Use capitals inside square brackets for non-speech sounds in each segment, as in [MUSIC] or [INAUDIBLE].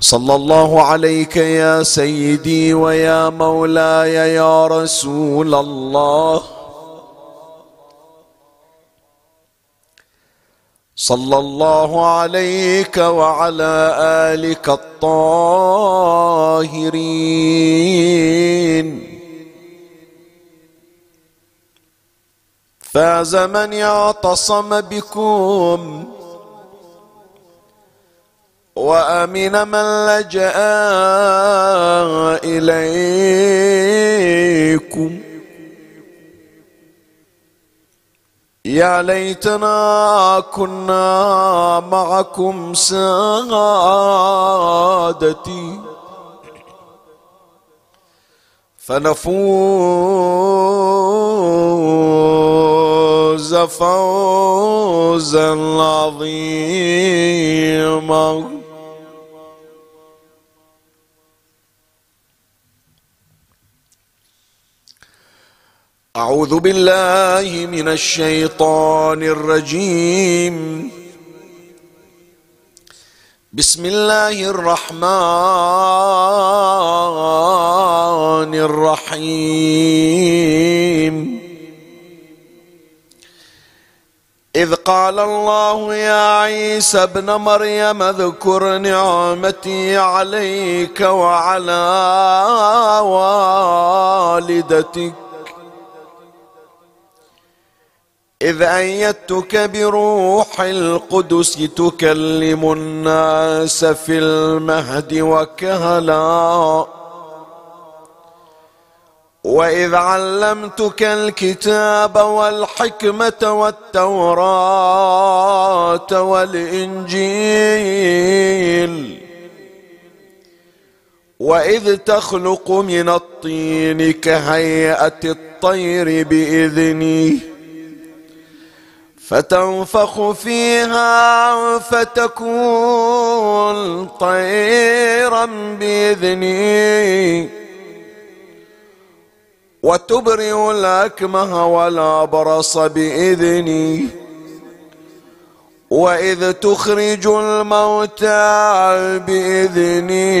صلى الله عليك يا سيدي ويا مولاي يا رسول الله. صلى الله عليك وعلى آلك الطاهرين. فاز من اعتصم بكم. وأمن من لجأ إليكم. يا ليتنا كنا معكم سادتي. فنفوز فوزا عظيما. أعوذ بالله من الشيطان الرجيم. بسم الله الرحمن الرحيم. إذ قال الله يا عيسى ابن مريم اذكر نعمتي عليك وعلى والدتك. إذ أيدتك بروح القدس تكلم الناس في المهد وكهلا. وإذ علمتك الكتاب والحكمة والتوراة والإنجيل. وإذ تخلق من الطين كهيئة الطير بإذنه فتنفخ فيها فتكون طيرا بإذني. وتبرئ الأكمه والابرص بإذني. وإذ تخرج الموتى بإذني.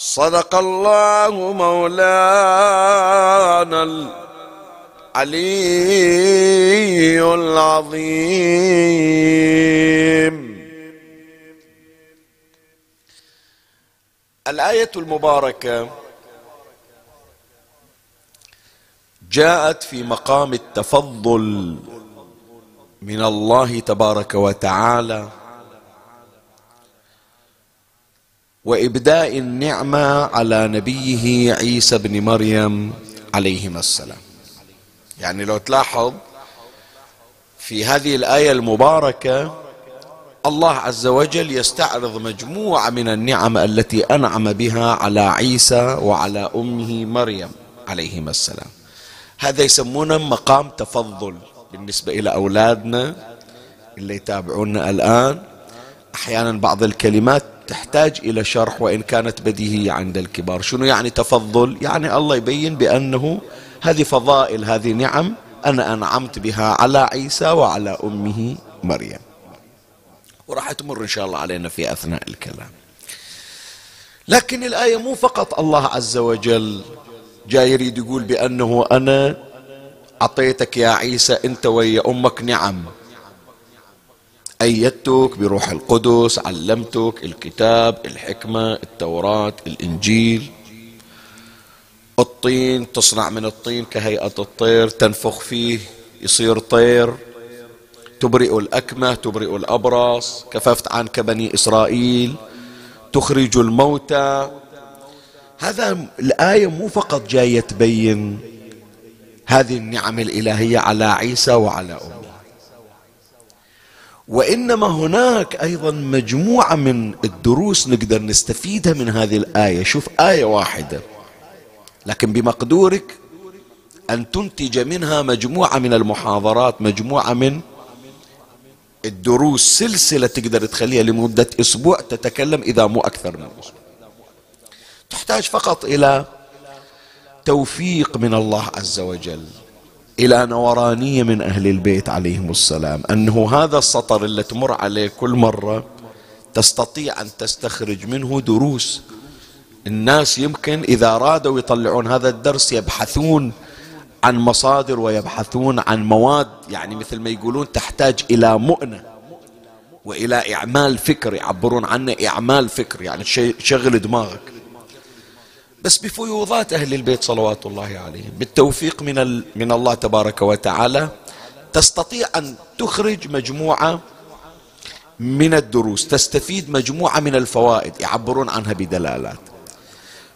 صدق الله مولانا العلي العظيم. الآية المباركة جاءت في مقام التفضل من الله تبارك وتعالى وإبداء النعمة على نبيه عيسى بن مريم عليهما السلام. يعني لو تلاحظ في هذه الآية المباركة الله عز وجل يستعرض مجموعة من النعم التي أنعم بها على عيسى وعلى أمه مريم عليهما السلام. هذا يسمونه مقام تفضل بالنسبة إلى أولادنا اللي يتابعونا الآن. أحيانا بعض الكلمات تحتاج إلى شرح وإن كانت بديهية عند الكبار. شنو يعني تفضل؟ يعني الله يبين بأنه هذه فضائل هذه نعم أنا أنعمت بها على عيسى وعلى أمه مريم. وراح تمر إن شاء الله علينا في أثناء الكلام. لكن الآية مو فقط الله عز وجل جاي يريد يقول بأنه أنا أعطيتك يا عيسى أنت ويا أمك نعم. أيدتك بروح القدس علمتك الكتاب الحكمة التوراة الإنجيل. الطين تصنع من الطين كهيئة الطير تنفخ فيه يصير طير. تبرئ الأكمة تبرئ الأبرص كففت عنك بني إسرائيل. تخرج الموتى. هذا الآية مو فقط جاية تبين هذه النعم الإلهية على عيسى وعلى أمه. وإنما هناك أيضا مجموعة من الدروس نقدر نستفيدها من هذه الآية. شوف آية واحدة. لكن بمقدورك أن تنتج منها مجموعة من المحاضرات مجموعة من الدروس سلسلة تقدر تخليها لمدة أسبوع تتكلم إذا مو أكثر من أسبوع. تحتاج فقط إلى توفيق من الله عز وجل. إلى نورانية من أهل البيت عليهم السلام. أنه هذا السطر اللي تمر عليه كل مرة تستطيع أن تستخرج منه دروس. الناس يمكن إذا أرادوا يطلعون هذا الدرس يبحثون عن مصادر ويبحثون عن مواد يعني مثل ما يقولون تحتاج إلى مؤنة وإلى إعمال فكر يعبرون عنه إعمال فكر يعني شغل دماغك. بس بفيوضات أهل البيت صلوات الله عليهم بالتوفيق من, من الله تبارك وتعالى تستطيع أن تخرج مجموعة من الدروس تستفيد مجموعة من الفوائد يعبرون عنها بدلالات.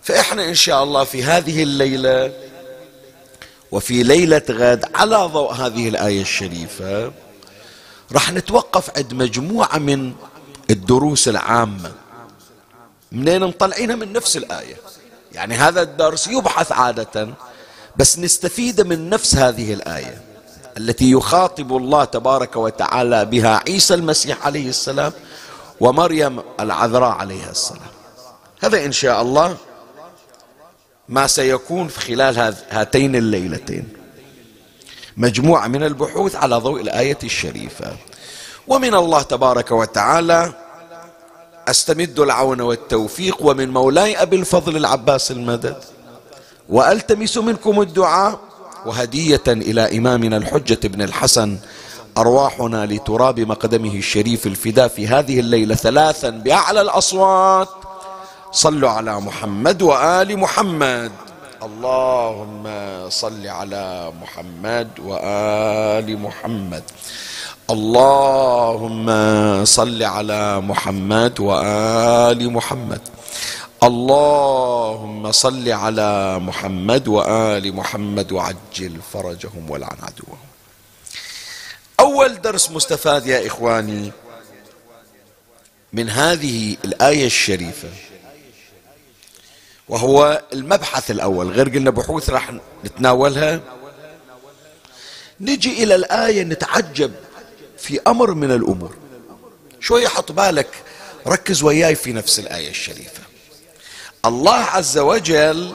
فإحنا إن شاء الله في هذه الليلة وفي ليلة غد على ضوء هذه الآية الشريفة راح نتوقف عند مجموعة من الدروس العامة. منين مطلعينها؟ من نفس الآية. يعني هذا الدرس يبحث عادة بس نستفيد من نفس هذه الآية التي يخاطب الله تبارك وتعالى بها عيسى المسيح عليه السلام ومريم العذراء عليها السلام. هذا إن شاء الله ما سيكون في خلال هاتين الليلتين. مجموعة من البحوث على ضوء الآية الشريفة. ومن الله تبارك وتعالى أستمد العون والتوفيق ومن مولاي أبي الفضل العباس المدد. وألتمس منكم الدعاء وهدية إلى إمامنا الحجة بن الحسن أرواحنا لتراب مقدمه الشريف الفداء في هذه الليلة ثلاثا بأعلى الأصوات. صلوا على محمد وآل محمد. اللهم صل على محمد وآل محمد. اللهم صل على محمد وآل محمد. اللهم صل على محمد وآل محمد وعجل فرجهم والعن عدوهم. أول درس مستفاد يا إخواني من هذه الآية الشريفة وهو المبحث الأول. غير قلنا بحوث راح نتناولها. نجي إلى الآية نتعجب في أمر من الأمور. شوية حط بالك ركز وياي في نفس الآية الشريفة. الله عز وجل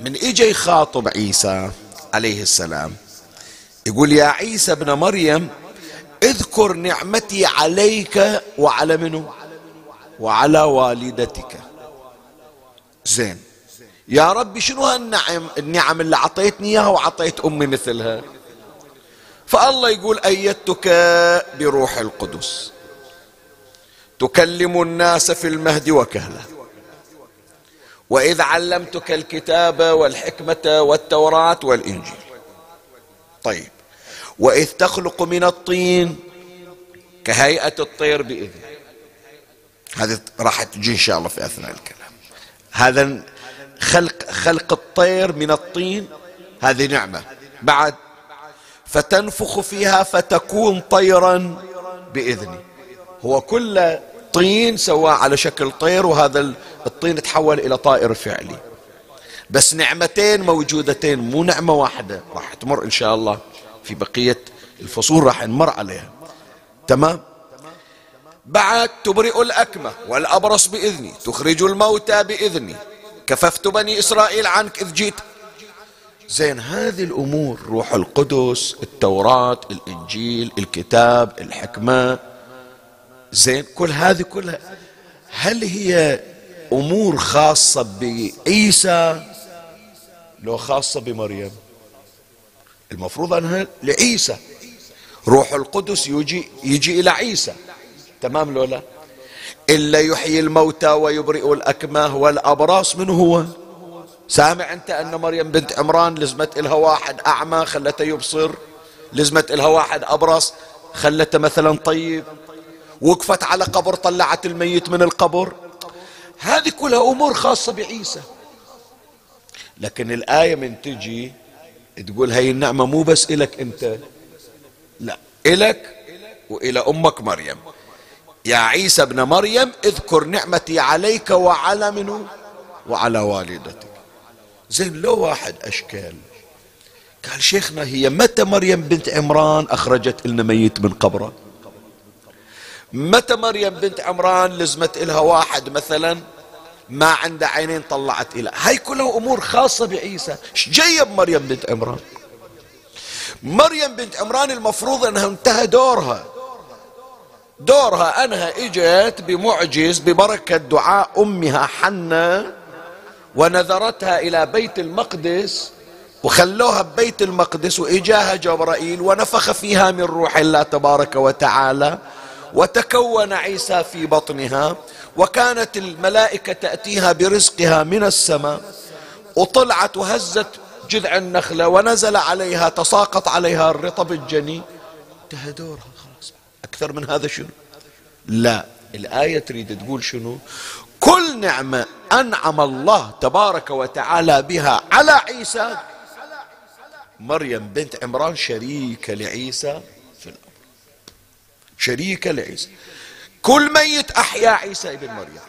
من اجى يخاطب عيسى عليه السلام. يقول يا عيسى ابن مريم اذكر نعمتي عليك وعلى منه وعلى والدتك. زين. يا ربي شنو هالنعم؟ النعم اللي اعطيتني إياها وعطيت أمي مثلها؟ فالله يقول أيدتك بروح القدس. تكلم الناس في المهد وكهلا وإذ علمتك الكتاب والحكمة والتوراة والإنجيل. طيب. وإذ تخلق من الطين كهيئة الطير باذن هذه راح تجي إن شاء الله في أثناء الكلام. هذا خلق خلق الطير من الطين. هذه نعمة. بعد فتنفخ فيها فتكون طيرا بإذني. هو كل طين سواه على شكل طير وهذا الطين تحول إلى طائر فعلي. بس نعمتين موجودتين مو نعمة واحدة. راح تمر إن شاء الله في بقية الفصول راح نمر عليها. تمام؟ بعد تبرئ الأكمة والأبرص بإذني تخرج الموتى بإذني. كففت بني إسرائيل عنك إذ جيت زين هذه الأمور روح القدس التوراة الإنجيل الكتاب الحكمة زين كل هذه كلها هل هي أمور خاصة بعيسى؟ لو خاصة بمريم. المفروض أنها لعيسى. روح القدس يجي يجي إلى عيسى. تمام لو لا؟ إلا يحيي الموتى ويبرئ الأكمه والأبراص من هو؟ سامع أنت أن مريم بنت عمران لزمت إلها واحد أعمى خلته يبصر لزمت إلها واحد أبرص خلته مثلا طيب. وقفت على قبر طلعت الميت من القبر. هذه كلها أمور خاصة بعيسى. لكن الآية من تجي تقول هاي النعمة مو بس إلك أنت لا إلك وإلى أمك مريم. يا عيسى ابن مريم اذكر نعمتي عليك وعلى منه وعلى والدتك. زين لو واحد أشكال. قال شيخنا هي متى مريم بنت عمران أخرجت لنا ميت من قبره؟ متى مريم بنت عمران لزمت إلها واحد مثلا ما عنده عينين طلعت إلى؟ هاي كلها أمور خاصة بعيسى. إيش جاية بمريم بنت عمران؟ مريم بنت عمران المفروض أنها انتهى دورها. دورها أنها إجت بمعجز ببركة دعاء أمها حنة ونذرتها إلى بيت المقدس وخلوها ببيت المقدس وإجاها جبرائيل ونفخ فيها من روح الله تبارك وتعالى وتكون عيسى في بطنها وكانت الملائكة تأتيها برزقها من السماء وطلعت وهزت جذع النخلة ونزل عليها تساقط عليها الرطب الجني. انتهى دورها خلاص. أكثر من هذا شنو؟ لا. الآية تريد تقول شنو؟ كل نعمة أنعم الله تبارك وتعالى بها على عيسى. مريم بنت عمران شريكة لعيسى في الأمر شريكة لعيسى. كل ميت أحيا عيسى ابن مريم.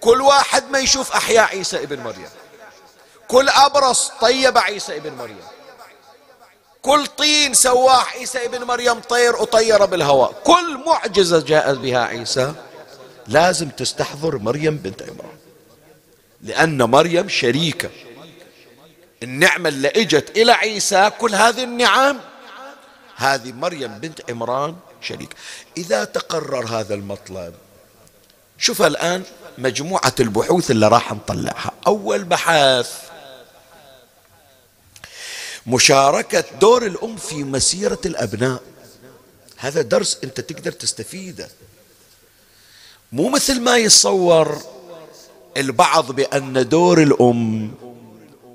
كل واحد ما يشوف أحيا عيسى ابن مريم. كل أبرص طيب عيسى ابن مريم. كل طين سواه عيسى ابن مريم طير وطير بالهواء. كل معجزة جاء بها عيسى. لازم تستحضر مريم بنت عمران. لأن مريم شريكة. النعمة اللي إجت إلى عيسى كل هذه النعم هذه مريم بنت عمران شريك إذا تقرر هذا المطلب شوف الآن مجموعة البحوث اللي راح نطلعها. أول بحث مشاركة دور الأم في مسيرة الأبناء. هذا درس أنت تقدر تستفيده. مو مثل ما يتصور البعض بأن دور الأم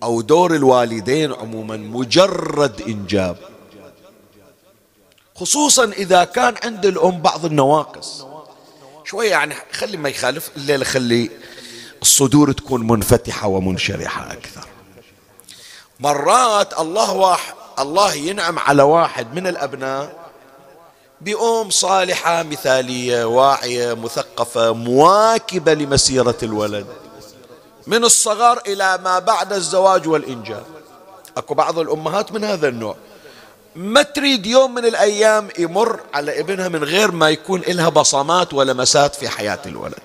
أو دور الوالدين عموما مجرد إنجاب. خصوصا إذا كان عند الأم بعض النواقص. شوية يعني خلي ما يخالف الليلة خلي الصدور تكون منفتحة ومنشرحة أكثر. مرات الله واحد الله ينعم على واحد من الأبناء بأم صالحة مثالية واعية مثقفة مواكبة لمسيرة الولد. من الصغر إلى ما بعد الزواج والإنجاب. أكو بعض الأمهات من هذا النوع. ما تريد يوم من الأيام يمر على ابنها من غير ما يكون إلها بصمات ولمسات في حياة الولد.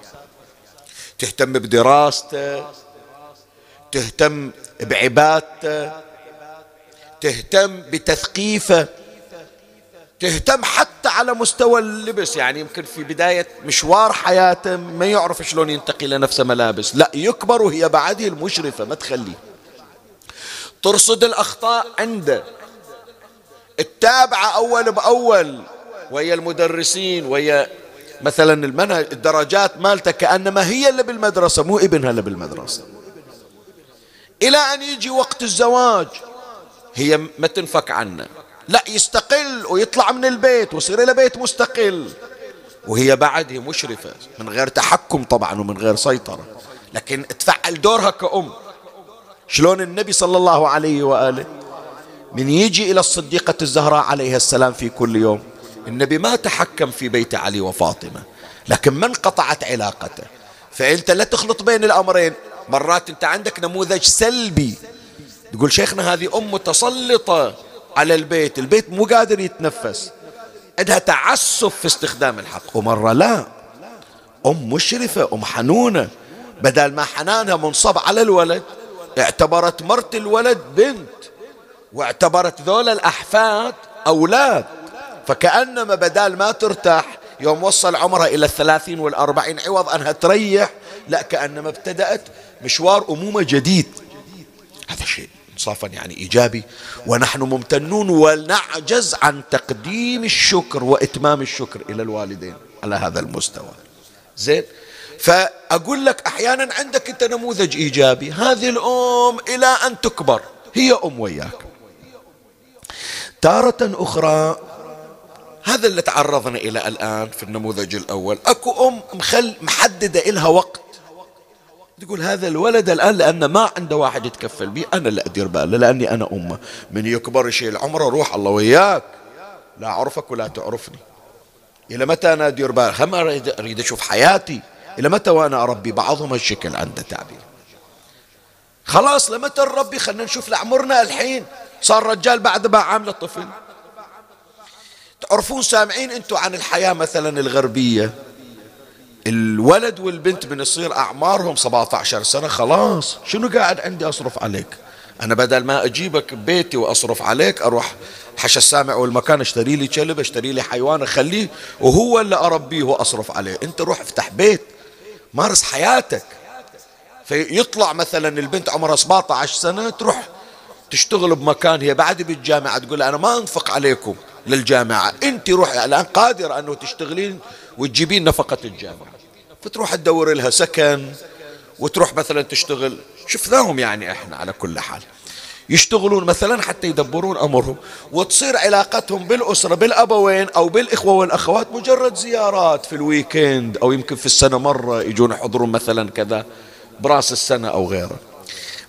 تهتم بدراسته تهتم بعبادته تهتم بتثقيفه. تهتم حتى على مستوى اللبس. يعني يمكن في بداية مشوار حياته ما يعرف شلون ينتقي لنفسه ملابس. لا يكبر وهي بعده المشرفة ما تخليه. ترصد الأخطاء عنده التابعة أول بأول ويا المدرسين ويا مثلا المنهج الدرجات مالته كأنما هي اللي بالمدرسة مو ابنها اللي بالمدرسة. إلى أن يجي وقت الزواج هي ما تنفك عنه. لا يستقل ويطلع من البيت ويصير له بيت مستقل. وهي بعد هي مشرفة من غير تحكم طبعا ومن غير سيطرة. لكن تفعل دورها كأم. شلون النبي صلى الله عليه وآله؟ من يجي إلى الصديقة الزهراء عليها السلام في كل يوم النبي ما تحكم في بيت علي وفاطمة لكن من قطعت علاقته. فأنت لا تخلط بين الأمرين. مرات أنت عندك نموذج سلبي. تقول شيخنا هذه أم متسلطة. على البيت. البيت مو قادر يتنفس. عندها تعسف في استخدام الحق. ومرة لا. أم مشرفة أم حنونة. بدل ما حنانها منصب على الولد اعتبرت مرت الولد بنت. واعتبرت ذول الأحفاد أولاد. فكأنما بدال ما ترتاح يوم وصل عمرها إلى الثلاثين والأربعين عوض أنها تريح لا كأنما ابتدأت مشوار أمومة جديد. هذا شيء. انصافا يعني إيجابي. ونحن ممتنون ونعجز عن تقديم الشكر وإتمام الشكر إلى الوالدين على هذا المستوى. زين؟ فأقول لك أحيانا عندك أنت نموذج إيجابي. هذه الأم إلى أن تكبر. هي أم وياك. تارة أخرى هذا اللي تعرضنا إلى الآن في النموذج الأول. أكو أم مخل محددة إلها وقت. تقول هذا الولد الآن لأن ما عنده واحد يتكفل به أنا اللي أدير باله لأني أنا أمة. من يكبر شيء العمر روح الله وياك. لا أعرفك ولا تعرفني. إلى متى أنا أدير باله هم أريد أشوف حياتي. إلى متى وأنا أربي؟ بعضهم الشكل عنده تعبير. خلاص لمتى نربي خلينا نشوف لعمرنا الحين. صار رجال بعد ما عامل طفل تعرفون سامعين أنتم عن الحياة مثلا الغربية؟ الولد والبنت من يصير أعمارهم 17 سنة خلاص. شنو قاعد عندي أصرف عليك؟ أنا بدل ما أجيبك بيتي وأصرف عليك أروح حش السامع والمكان أشتري لي كلب أشتري لي حيوان أخليه وهو اللي أربيه وأصرف عليه. أنت روح افتح بيت مارس حياتك. فيطلع مثلا البنت عمرها 17 سنة تروح تشتغل بمكان هي بعد بالجامعة تقول أنا ما أنفق عليكم للجامعة. أنت روحي الآن قادرة أنه تشتغلين وتجيبين نفقة الجامعة. فتروح تدور لها سكن وتروح مثلا تشتغل. شفناهم يعني إحنا على كل حال. يشتغلون مثلا حتى يدبرون أمرهم. وتصير علاقتهم بالأسرة بالأبوين أو بالإخوة والأخوات مجرد زيارات في الويكند أو يمكن في السنة مرة يجون يحضرون مثلا كذا برأس السنة أو غيره.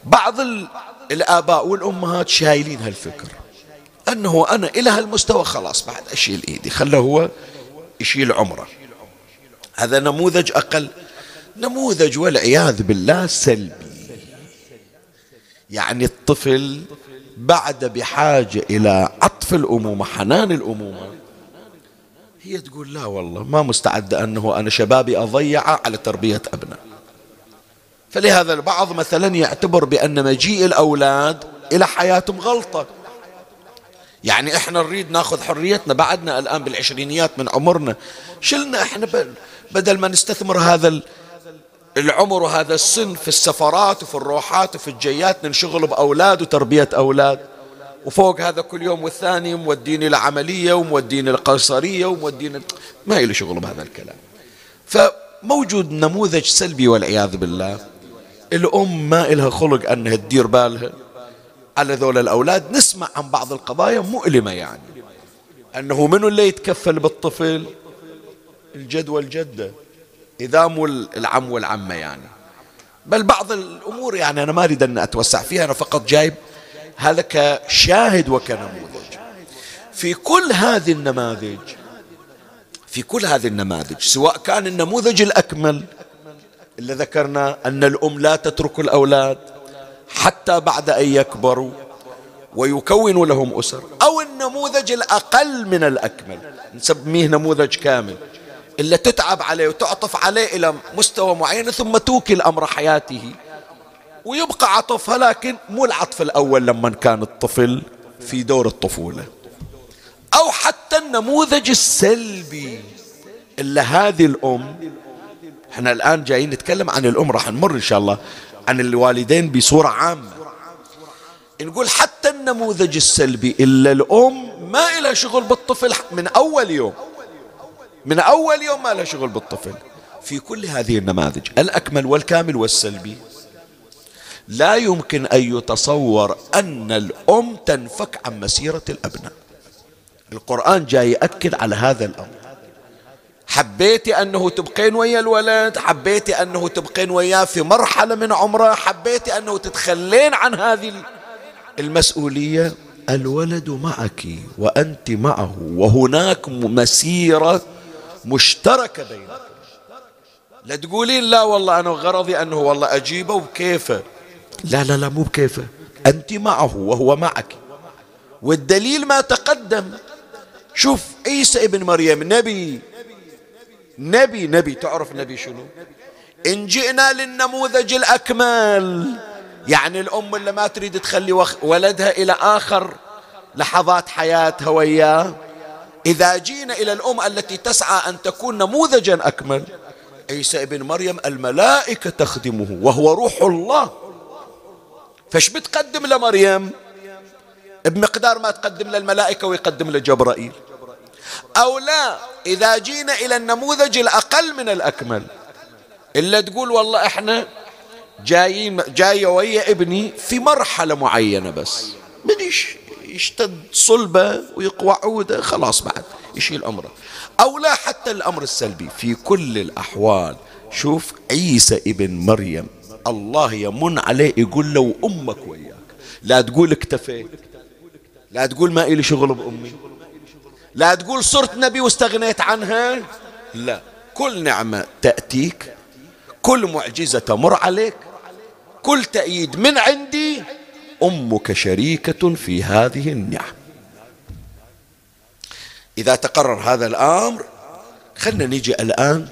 بعض الآباء والأمهات شايلين هالفكر. أنه أنا إلى هالمستوى خلاص بعد أشيل إيدي. خله هو يشيل عمره. هذا نموذج أقل نموذج والعياذ بالله سلبي. يعني الطفل بعد بحاجة إلى عطف الأمومة حنان الأمومة هي تقول لا والله ما مستعدة أنه أنا شبابي أضيعه على تربية أبناء. فلهذا البعض مثلا يعتبر بأن مجيء الأولاد إلى حياتهم غلطة. يعني إحنا نريد ناخذ حريتنا بعدنا الآن بالعشرينيات من عمرنا. شلنا إحنا بدل ما نستثمر هذا العمر وهذا السن في السفرات وفي الروحات وفي الجيات ننشغل بأولاد وتربية أولاد. وفوق هذا كل يوم والثاني موديني العملية وموديني القيصرية وموديني ما إلي شغل بهذا الكلام. فموجود نموذج سلبي والعياذ بالله. الأم ما إلها خلق أنها تدير بالها. على ذول الأولاد نسمع عن بعض القضايا مؤلمة يعني. أنه منو اللي يتكفل بالطفل؟ الجد والجدة إذا مو العم والعمة يعني. بل بعض الأمور يعني أنا ما أريد أن أتوسع فيها أنا فقط جايب هذا كشاهد وكنموذج. في كل هذه النماذج في كل هذه النماذج سواء كان النموذج الأكمل اللي ذكرنا أن الأم لا تترك الأولاد حتى بعد أن يكبروا ويكونوا لهم أسر أو النموذج الأقل من الأكمل. نسميه نموذج كامل. إلا تتعب عليه وتعطف عليه إلى مستوى معين ثم توكل أمر حياته. ويبقى عطفها لكن مو العطف الأول لما كان الطفل في دور الطفولة. أو حتى النموذج السلبي. إلا هذه الأم. إحنا الآن جايين نتكلم عن الأم راح نمر إن شاء الله. عن الوالدين بصورة عامة. نقول حتى النموذج السلبي إلا الأم ما إلها شغل بالطفل من أول يوم. من أول يوم ما له شغل بالطفل. في كل هذه النماذج الأكمل والكامل والسلبي. لا يمكن أن يتصور أن الأم تنفك عن مسيرة الأبناء. القرآن جاي يأكد على هذا الأمر. حبيتي أنه تبقين ويا الولد؟ حبيتي أنه تبقين وياه في مرحلة من عمره؟ حبيتي أنه تتخلين عن هذه المسؤولية؟ الولد معك وأنت معه وهناك مسيرة مشتركة بينكم. لا تقولين لا والله أنا غرضي أنه والله أجيبه وبكيفه لا لا لا مو بكيفه أنت معه وهو معك. والدليل ما تقدم. شوف عيسى ابن مريم نبي. نبي نبي. تعرف نبي شنو؟ إن جئنا للنموذج الأكمل. يعني الأم اللي ما تريد تخلي ولدها إلى آخر لحظات حياتها وياه. إذا جينا إلى الأم التي تسعى أن تكون نموذجا أكمل عيسى ابن مريم الملائكة تخدمه وهو روح الله. فش بتقدم لمريم؟ بمقدار ما تقدم للملائكة ويقدم لجبرائيل. أو لا إذا جينا إلى النموذج الأقل من الأكمل. إلا تقول والله إحنا جايين جاية ويا ابني في مرحلة معينة بس. بديش يشتد صلبة ويقوى عودة خلاص بعد يشيل أمره. أو لا حتى الأمر السلبي. في كل الأحوال شوف عيسى ابن مريم. الله يمن عليه يقول له أمك وياك. لا تقول اكتفيت. لا تقول ما إلي شغل بأمي. لا تقول صرت نبي واستغنيت عنها. لا كل نعمة تأتيك كل معجزة تمر عليك كل تأييد من عندي أمك شريكة في هذه النعم. إذا تقرر هذا الأمر خلنا نيجي الآن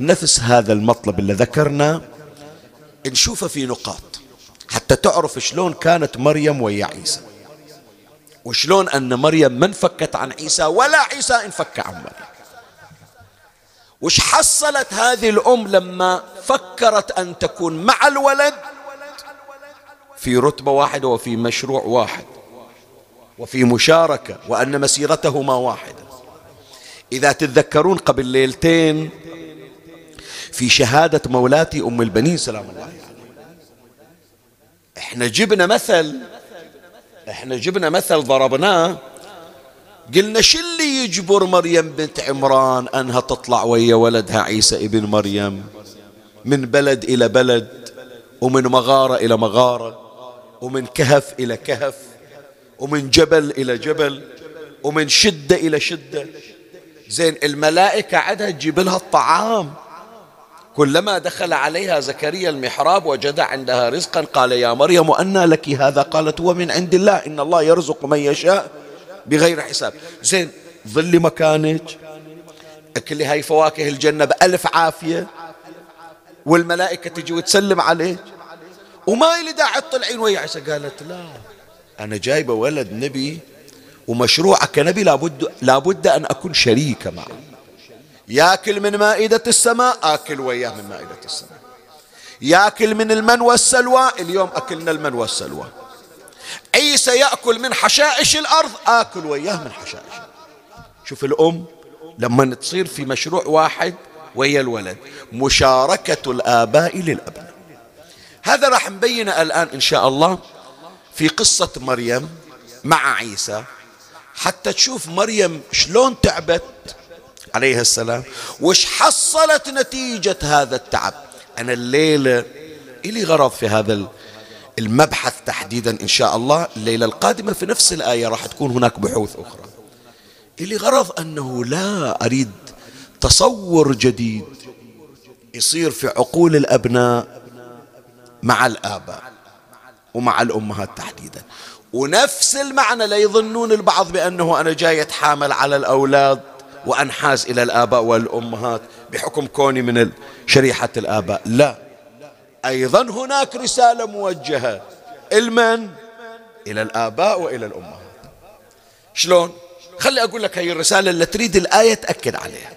نفس هذا المطلب اللي ذكرنا نشوفه في نقاط حتى تعرف شلون كانت مريم ويا عيسى. وشلون أن مريم ما انفكت عن عيسى ولا عيسى انفك عن مريم؟ وش حصلت هذه الأم لما فكرت أن تكون مع الولد؟ في رتبة واحدة وفي مشروع واحد وفي مشاركة وأن مسيرتهما واحدة. إذا تتذكرون قبل ليلتين في شهادة مولاتي أم البنين سلام الله عليه إحنا جبنا مثل إحنا جبنا مثل ضربناه. قلنا شو اللي يجبر مريم بنت عمران أنها تطلع ويا ولدها عيسى ابن مريم؟ من بلد إلى بلد ومن مغارة إلى مغارة ومن كهف إلى كهف ومن جبل إلى جبل ومن شدة إلى شدة. زين الملائكة عدها تجيب لها الطعام. كلما دخل عليها زكريا المحراب وجد عندها رزقا قال يا مريم أنى لك هذا؟ قالت هو من عند الله إن الله يرزق من يشاء بغير حساب. زين ظل مكانك أكل هاي فواكه الجنة بألف عافية والملائكة تجي وتسلم عليك وما إلي داعي تطلعين ويا عيسى قالت لا أنا جايبة ولد نبي ومشروعك كنبي لابد, لابد أن أكون شريكة معه. ياكل من مائدة السماء آكل وياه من مائدة السماء. ياكل من المن والسلوى اليوم أكلنا المن والسلوى. عيسى يأكل من حشائش الأرض آكل وياه من حشائش شوف الأم لما تصير في مشروع واحد ويا الولد مشاركة الآباء للأبناء. هذا راح نبينه الآن إن شاء الله في قصة مريم مع عيسى. حتى تشوف مريم شلون تعبت عليه السلام. وش حصلت نتيجة هذا التعب؟ أنا الليلة إلي غرض في هذا المبحث تحديدا إن شاء الله. الليلة القادمة في نفس الآية راح تكون هناك بحوث أخرى. إلي غرض أنه لا أريد تصور جديد يصير في عقول الأبناء مع الآباء ومع الأمهات تحديدا. ونفس المعنى لا يظنون البعض بأنه أنا جاي أتحامل على الأولاد وأنحاز إلى الآباء والأمهات بحكم كوني من شريحة الآباء. لا. أيضا هناك رسالة موجهة. المن؟ إلى الآباء وإلى الأمهات. شلون؟ خلي أقول لك هي الرسالة اللي تريد الآية تأكد عليها.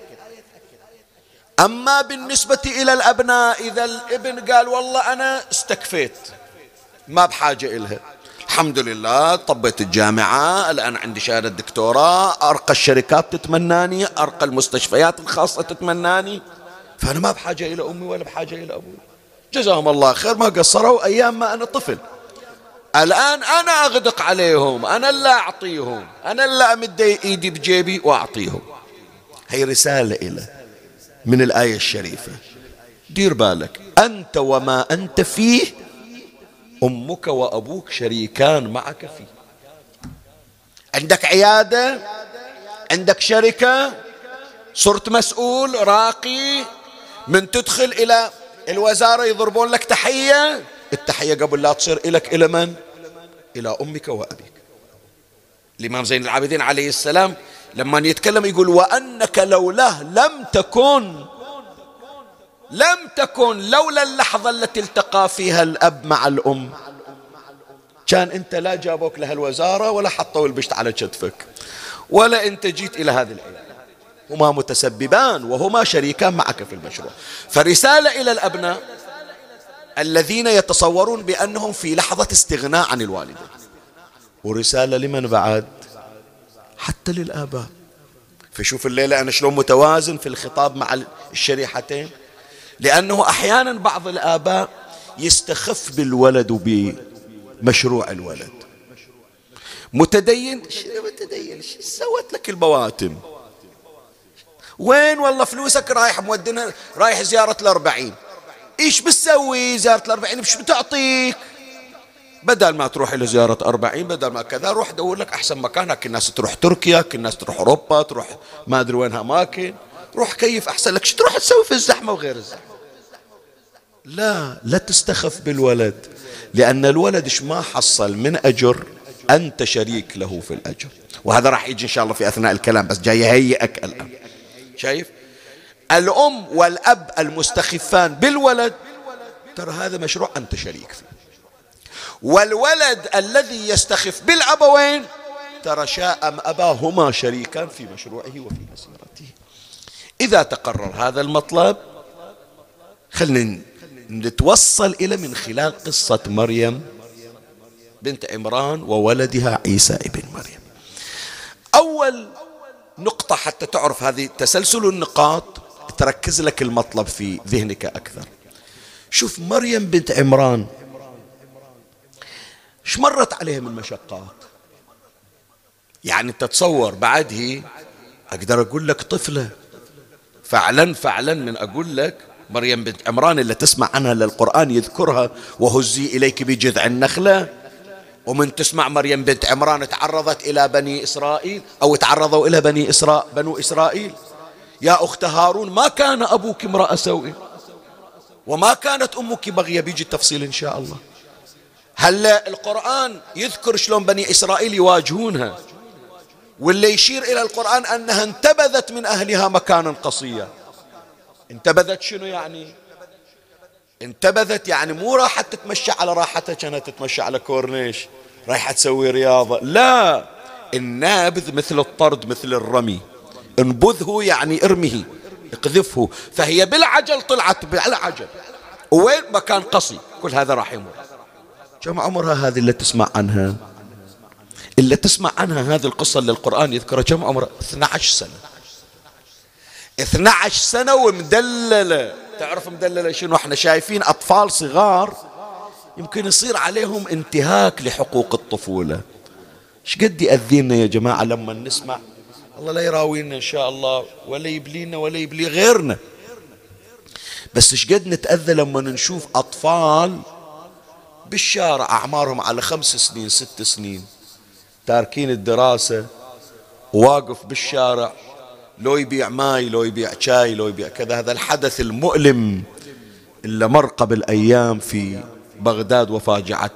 أما بالنسبة إلى الأبناء إذا الابن قال والله أنا استكفيت ما بحاجة إلها. الحمد لله طبيت الجامعة الآن عندي شهادة دكتوراه أرقى الشركات تتمناني أرقى المستشفيات الخاصة تتمناني. فأنا ما بحاجة إلى أمي ولا بحاجة إلى أبوي. جزاهم الله خير ما قصروا أيام ما أنا طفل. الآن أنا أغدق عليهم أنا اللي أعطيهم أنا اللي أمد إيدي بجيبي وأعطيهم. هي رسالة إلى من الآية الشريفة. دير بالك أنت وما أنت فيه أمك وأبوك شريكان معك فيه عندك عيادة عندك شركة صرت مسؤول راقي من تدخل إلى الوزارة يضربون لك تحية التحية قبل لا تصير إلك إلى من؟ إلى أمك وأبيك الإمام زين العابدين عليه السلام لما يتكلم يقول وأنك لولاه لم تكن لم تكن لولا اللحظة التي التقى فيها الأب مع الأم. كان أنت لا جابوك لهالوزارة ولا حطوا البشت على كتفك. ولا أنت جيت إلى هذه الأيام هما متسببان وهما شريكان معك في المشروع. فرسالة إلى الأبناء الذين يتصورون بأنهم في لحظة استغناء عن الوالدين. ورسالة لمن بعد؟ حتى للآباء. فشوف الليلة أنا شلون متوازن في الخطاب مع الشريحتين. لأنه أحيانا بعض الآباء يستخف بالولد وبمشروع الولد. متدين؟ شنو متدين؟ سوت لك البواتم؟ وين والله فلوسك رايح مودنا رايح زيارة الأربعين. إيش بتسوي زيارة الأربعين؟ بش بتعطيك؟ بدل ما تروح إلى زيارة أربعين بدل ما كذا روح دور لك أحسن مكان. الناس تروح تركيا الناس تروح أوروبا تروح ما أدري وين أماكن. روح كيف أحسن لك. شو تروح تسوي في الزحمة وغير الزحمة؟ لا لا تستخف بالولد لأن الولد ما حصل من أجر أنت شريك له في الأجر. وهذا راح يجي إن شاء الله في أثناء الكلام بس جاي يهيئك الآن. شايف؟ الأم والأب المستخفان بالولد ترى هذا مشروع أنت شريك فيه. والولد الذي يستخف بالأبوين ترى شاء أم أباهما شريكان في مشروعه وفي مسيرته. إذا تقرر هذا المطلب خلنا نتوصل إلى من خلال قصة مريم بنت عمران وولدها عيسى ابن مريم. أول نقطة حتى تعرف هذه تسلسل النقاط تركز لك المطلب في ذهنك أكثر. شوف مريم بنت عمران إيش مرت عليها من مشقات؟ يعني تتصور بعده أقدر أقول لك طفلة. فعلا فعلا من أقول لك مريم بنت عمران اللي تسمع عنها للقرآن يذكرها وهزي إليك بجذع النخلة. ومن تسمع مريم بنت عمران تعرضت إلى بني إسرائيل أو تعرضوا إلى بني إسراء بنو إسرائيل. يا أخت هارون ما كان أبوك امرأة سوء؟ وما كانت أمك بغية؟ بيجي التفصيل إن شاء الله. هلا القرآن يذكر شلون بني إسرائيل يواجهونها. واللي يشير إلى القرآن أنها انتبذت من أهلها مكانا قصيا. انتبذت شنو يعني؟ انتبذت يعني مو راحت تتمشى على راحتها كانت تتمشى على كورنيش رايحة تسوي رياضة. لا النابذ مثل الطرد مثل الرمي. انبذه يعني ارمه اقذفه. فهي بالعجل طلعت بالعجل. وين؟ مكان قصي. كل هذا راح يمر. كم عمرها هذه اللي تسمع عنها؟ اللي تسمع عنها هذه القصة اللي القرآن يذكرها. كم عمرها 12 سنة. 12 سنة ومدللة. تعرف مدللة شنو؟ إحنا شايفين أطفال صغار يمكن يصير عليهم انتهاك لحقوق الطفولة. إيش قد يأذينا يا جماعة لما نسمع؟ الله لا يراوينا إن شاء الله ولا يبلينا ولا يبلي غيرنا. بس إيش قد نتأذى لما نشوف أطفال بالشارع أعمارهم على خمس سنين ست سنين تاركين الدراسة واقف بالشارع. لو يبيع ماي لو يبيع شاي لو يبيع كذا هذا الحدث المؤلم اللي مر قبل أيام في بغداد وفاجعة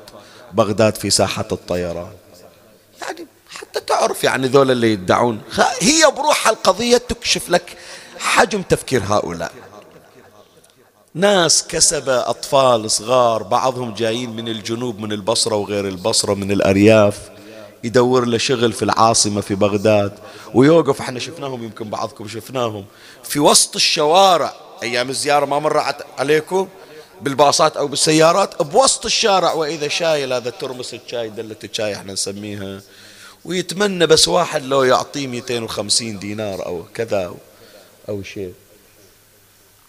بغداد في ساحة الطيران. يعني حتى تعرف يعني ذول اللي يدعون. هي بروحها القضية تكشف لك حجم تفكير هؤلاء. ناس كسبة أطفال صغار بعضهم جايين من الجنوب من البصرة وغير البصرة من الأرياف. يدور له شغل في العاصمة في بغداد. ويوقف إحنا شفناهم يمكن بعضكم شفناهم. في وسط الشوارع أيام الزيارة ما مر عليكم؟ بالباصات أو بالسيارات؟ بوسط الشارع. وإذا شايل هذا ترمس الشاي دلة الشاي إحنا نسميها. ويتمنى بس واحد لو يعطيه 250 دينار أو كذا أو شيء.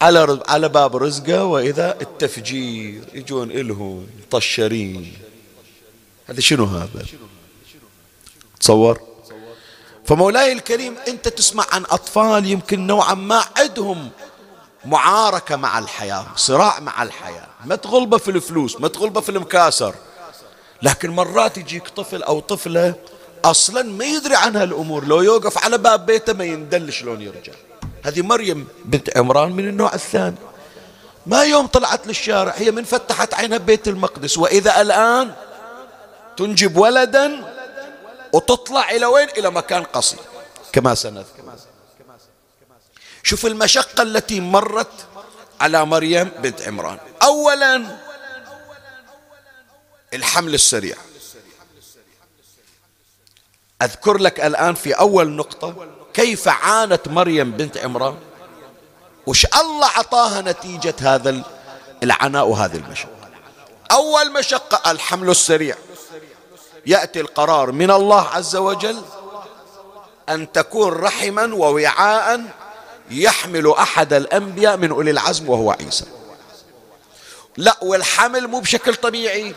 على على باب رزقه. وإذا التفجير يجون إلهم طشرين هذا شنو هذا؟ تصور. فمولاي الكريم أنت تسمع عن أطفال يمكن نوعا ما عندهم معاركة مع الحياة صراع مع الحياة. ما تغلبه في الفلوس ما تغلبه في المكاسر. لكن مرات يجيك طفل أو طفلة أصلا ما يدري عنها الأمور لو يوقف على باب بيته ما يندل شلون يرجع. هذه مريم بنت عمران من النوع الثاني. ما يوم طلعت للشارع هي من فتحت عينها ببيت المقدس وإذا الآن تنجب ولدا وتطلع إلى وين؟ إلى مكان قصي كما سنذكر. شوف المشقة التي مرت على مريم بنت عمران. أولا الحمل السريع. أذكر لك الآن في أول نقطة كيف عانت مريم بنت عمران؟ وش الله عطاها نتيجة هذا العناء وهذه المشقة؟ أول مشقة الحمل السريع. يأتي القرار من الله عز وجل أن تكون رحما ووعاء يحمل أحد الأنبياء من أولي العزم وهو عيسى. لا والحمل مو بشكل طبيعي.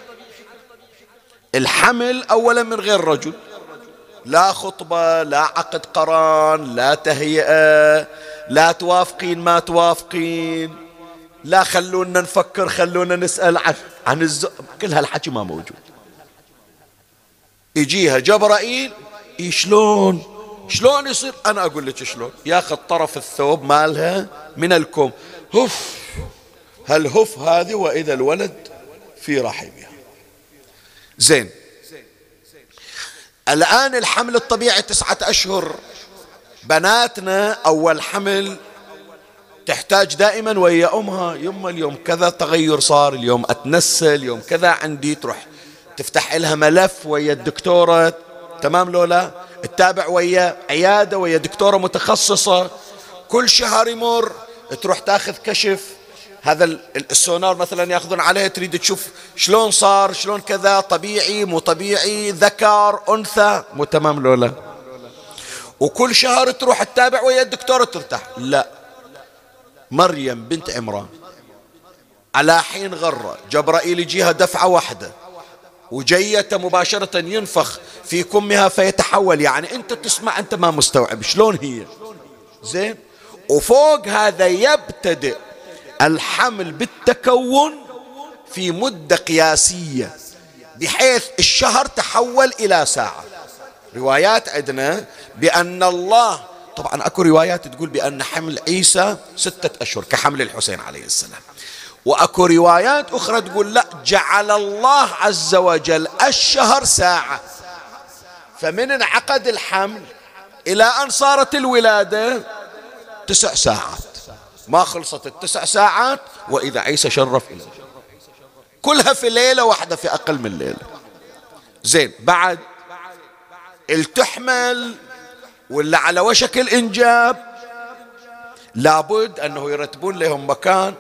الحمل أولا من غير رجل. لا خطبة لا عقد قران لا تهيئة لا توافقين ما توافقين. لا خلونا نفكر خلونا نسأل عن, عن الز... كل هالحكي ما موجود. يجيها جبرائيل شلون؟ شلون يصير؟ أنا أقول لك شلون. ياخذ طرف الثوب مالها من الكم هف. هف هذه وإذا الولد في رحمها. زين. الآن الحمل الطبيعي تسعة أشهر. بناتنا أول حمل تحتاج دائما ويا أمها. يما اليوم كذا تغير صار اليوم أتنسى اليوم كذا عندي تروح تفتح لها ملف ويا الدكتورة. تمام لولا تتابع ويا عيادة ويا دكتورة متخصصة. كل شهر يمر تروح تاخذ كشف. هذا السونار مثلا ياخذون عليه تريد تشوف شلون صار شلون كذا طبيعي مو طبيعي ذكر أنثى. مو تمام لولا وكل شهر تروح تتابع ويا الدكتور ترتاح لا. مريم بنت عمران. على حين غرة جبرائيل يجيها دفعة واحدة. وجية مباشرة ينفخ في كمها فيتحول. يعني انت تسمع انت ما مستوعب شلون هي. زين؟ وفوق هذا يبتدئ الحمل بالتكون في مدة قياسية بحيث الشهر تحول إلى ساعة. روايات عندنا بأن الله طبعا أكو روايات تقول بأن حمل عيسى ستة أشهر كحمل الحسين عليه السلام. وأكو روايات أخرى تقول لا جعل الله عز وجل الشهر ساعة. فمن انعقد الحمل إلى أن صارت الولادة تسع ساعات. ما خلصت التسع ساعات وإذا عيسى شرف إلى كلها في ليلة واحدة في أقل من ليلة. زين بعد التحمل ولا على وشك الإنجاب لابد أنه يرتبون لهم مكان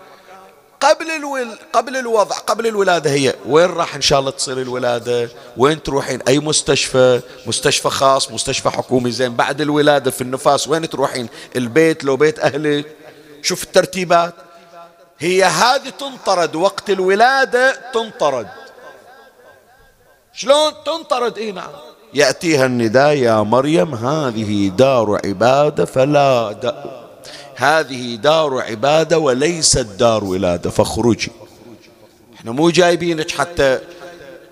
قبل الول... قبل الوضع قبل الولادة هي. وين راح إن شاء الله تصير الولادة؟ وين تروحين؟ أي مستشفى؟ مستشفى خاص مستشفى حكومي؟ زين بعد الولادة في النفاس وين تروحين؟ البيت لو بيت أهلك؟ شوف الترتيبات. هي هذه تنطرد وقت الولادة تنطرد. شلون تنطرد؟ إي نعم. يأتيها النداء يا مريم هذه دار عبادة فلا دا هذه دار عبادة وليست دار ولادة فاخرجي إحنا مو جايبينك حتى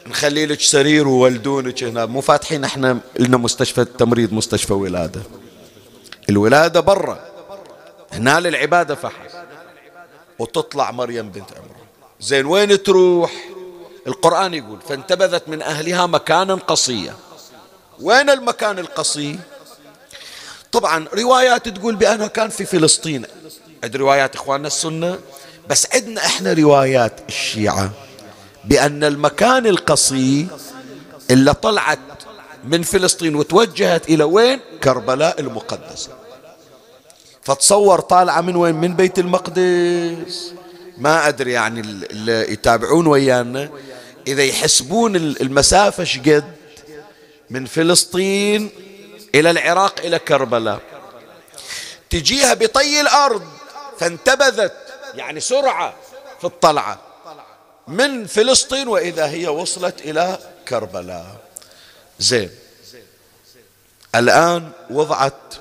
نخلي لك سرير وولدونك هنا مو فاتحين إحنا لنا مستشفى تمريض مستشفى ولادة. الولادة برا. هنا للعبادة فحسب وتطلع مريم بنت عمران. زين وين تروح؟ القرآن يقول فانتبذت من أهلها مكانا قصيا. وين المكان القصي؟ طبعا روايات تقول بأنها كان في فلسطين. عند روايات إخواننا السنة بس عندنا إحنا روايات الشيعة بأن المكان القصي اللي طلعت من فلسطين وتوجهت إلى وين؟ كربلاء المقدسة فتصور طالعة من وين؟ من بيت المقدس. ما أدري يعني اللي يتابعون ويانا. إذا يحسبون المسافة شقد من فلسطين إلى العراق إلى كربلاء. تجيها بطي الأرض فانتبذت يعني سرعة في الطلعة من فلسطين وإذا هي وصلت إلى كربلاء. زين. الآن وضعت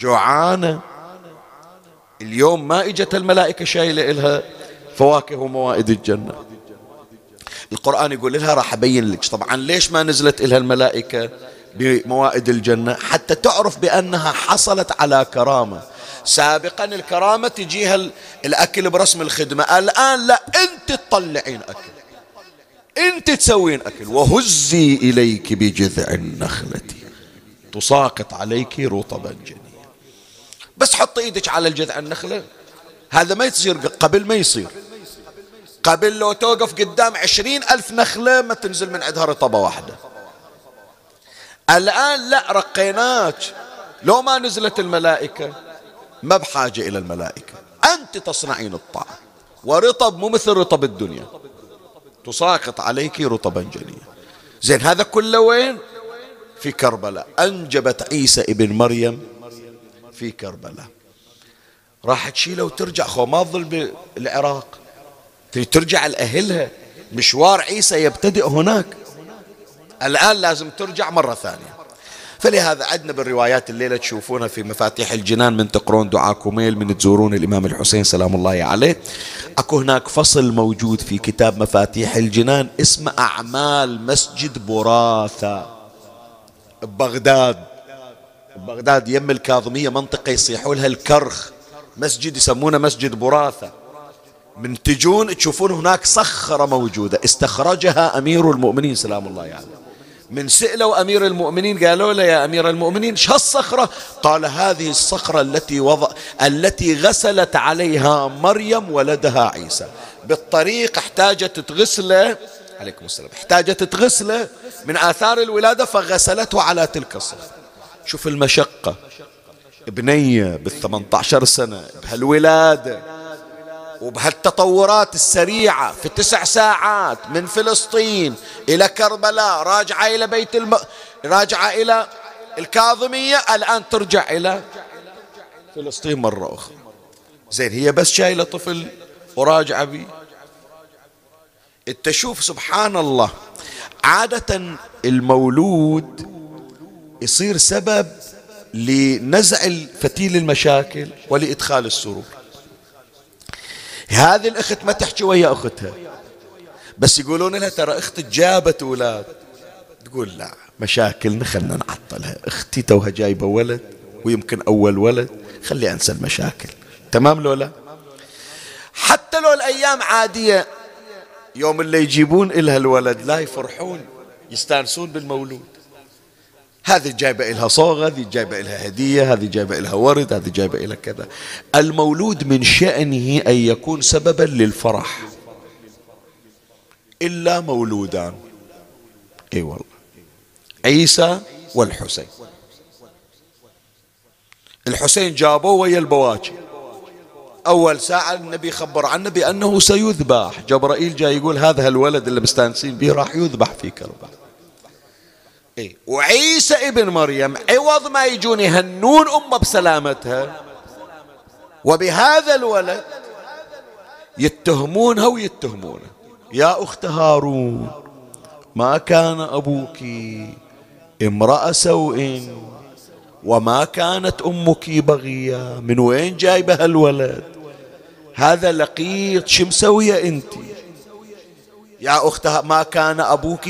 جوعانة. اليوم ما إجت الملائكة شايلة إلها فواكه وموائد الجنة. القرآن يقول لها راح أبين لك. طبعا ليش ما نزلت إلها الملائكة؟ بموائد الجنة حتى تعرف بأنها حصلت على كرامة. سابقا الكرامة تجيها الأكل برسم الخدمة. الآن لا أنت تطلعين أكل. أنت تسوين أكل. وهزي إليك بجذع النخلة. تساقط عليك رطبا جنيا بس حط إيدك على الجذع النخلة. هذا ما يصير قبل ما يصير. قبل لو توقف قدام عشرين ألف نخلة ما تنزل من عندها رطبة واحدة. الآن لا رقيناك. لو ما نزلت الملائكة ما بحاجة إلى الملائكة. أنت تصنعين الطعام. ورطب مو مثل رطب الدنيا. تساقط عليك رطبا جنيا. زين هذا كله وين؟ في كربلاء. أنجبت عيسى ابن مريم في كربلاء. راح تشيله وترجع. خو ما تظل بالعراق. ترجع لأهلها. مشوار عيسى يبتدئ هناك. الآن لازم ترجع مرة ثانية. فلهذا عندنا بالروايات الليلة تشوفونها في مفاتيح الجنان من تقرون دعاء كوميل من تزورون الإمام الحسين سلام الله عليه. أكو هناك فصل موجود في كتاب مفاتيح الجنان اسمه أعمال مسجد براثة ببغداد. ببغداد يم الكاظمية منطقة يصيحوا لها الكرخ. مسجد يسمونه مسجد براثة من تجون تشوفون هناك صخرة موجودة. استخرجها أمير المؤمنين سلام الله عليه. يعني. من سئلوا أمير المؤمنين قالوا له يا أمير المؤمنين شو الصخرة قال هذه الصخرة التي وضع التي غسلت عليها مريم ولدها عيسى. بالطريق احتاجت تغسله عليكم السلام احتاجت تغسله من آثار الولادة فغسلته على تلك الصخرة. شوف المشقة. بنية بالثمانية عشر سنة بهالولادة. وبهالتطورات السريعة في تسع ساعات من فلسطين إلى كربلاء راجعة إلى بيت الم... راجعة إلى الكاظمية الآن ترجع إلى فلسطين مرة أخرى. زين هي بس شايلة طفل وراجعة بي. إنت شوف سبحان الله عادة المولود يصير سبب لنزع فتيل المشاكل ولإدخال السرور. هذه الأخت ما تحكي ويا أختها. بس يقولون لها ترى أختك جابت أولاد. تقول لا مشاكلنا خلنا نعطلها. أختي توها جايبة ولد ويمكن أول ولد. خلي أنسى المشاكل. تمام لولا؟ حتى لو الأيام عادية يوم اللي يجيبون إلها الولد لا يفرحون يستانسون بالمولود. هذه جايبة إلها صوغ هذه جايبة إلها هدية هذه جايبة إلها ورد هذه جايبة إلها كذا. المولود من شأنه أن يكون سببا للفرح. إلا مولودان. إي والله. عيسى والحسين. الحسين جابوه ويا البواكي. أول ساعة النبي خبر عنه بأنه سيذبح. جبرائيل جاي يقول هذا الولد اللي مستانسين به راح يذبح في كربلاء. إيه؟ وعيسى ابن مريم عوض ما يجون يهنون أمه بسلامتها. وبهذا الولد يتهمونها ويتهمونه. يا أخت هارون ما كان أبوك امرأة سوء وما كانت أمك بغية من وين جايبه الولد؟ هذا لقيط شو مسوية أنت؟ يا أخت ما كان أبوك.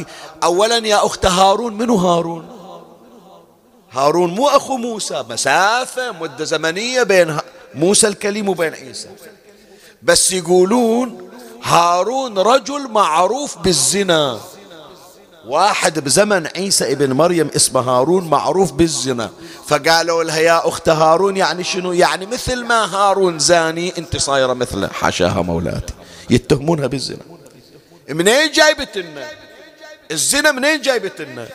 أولا يا أخت هارون منو هارون؟ هارون مو أخو موسى. مسافة مدة زمنية بين موسى الكليم وبين عيسى. بس يقولون هارون رجل معروف بالزنا. واحد بزمن عيسى ابن مريم اسمه هارون معروف بالزنا. فقالوا لها يا أخت هارون يعني شنو؟ يعني مثل ما هارون زاني انت صايرة مثله. حاشاها مولاتي. يتهمونها بالزنا. منين جايبت لنا الزنا منين جايبت لنا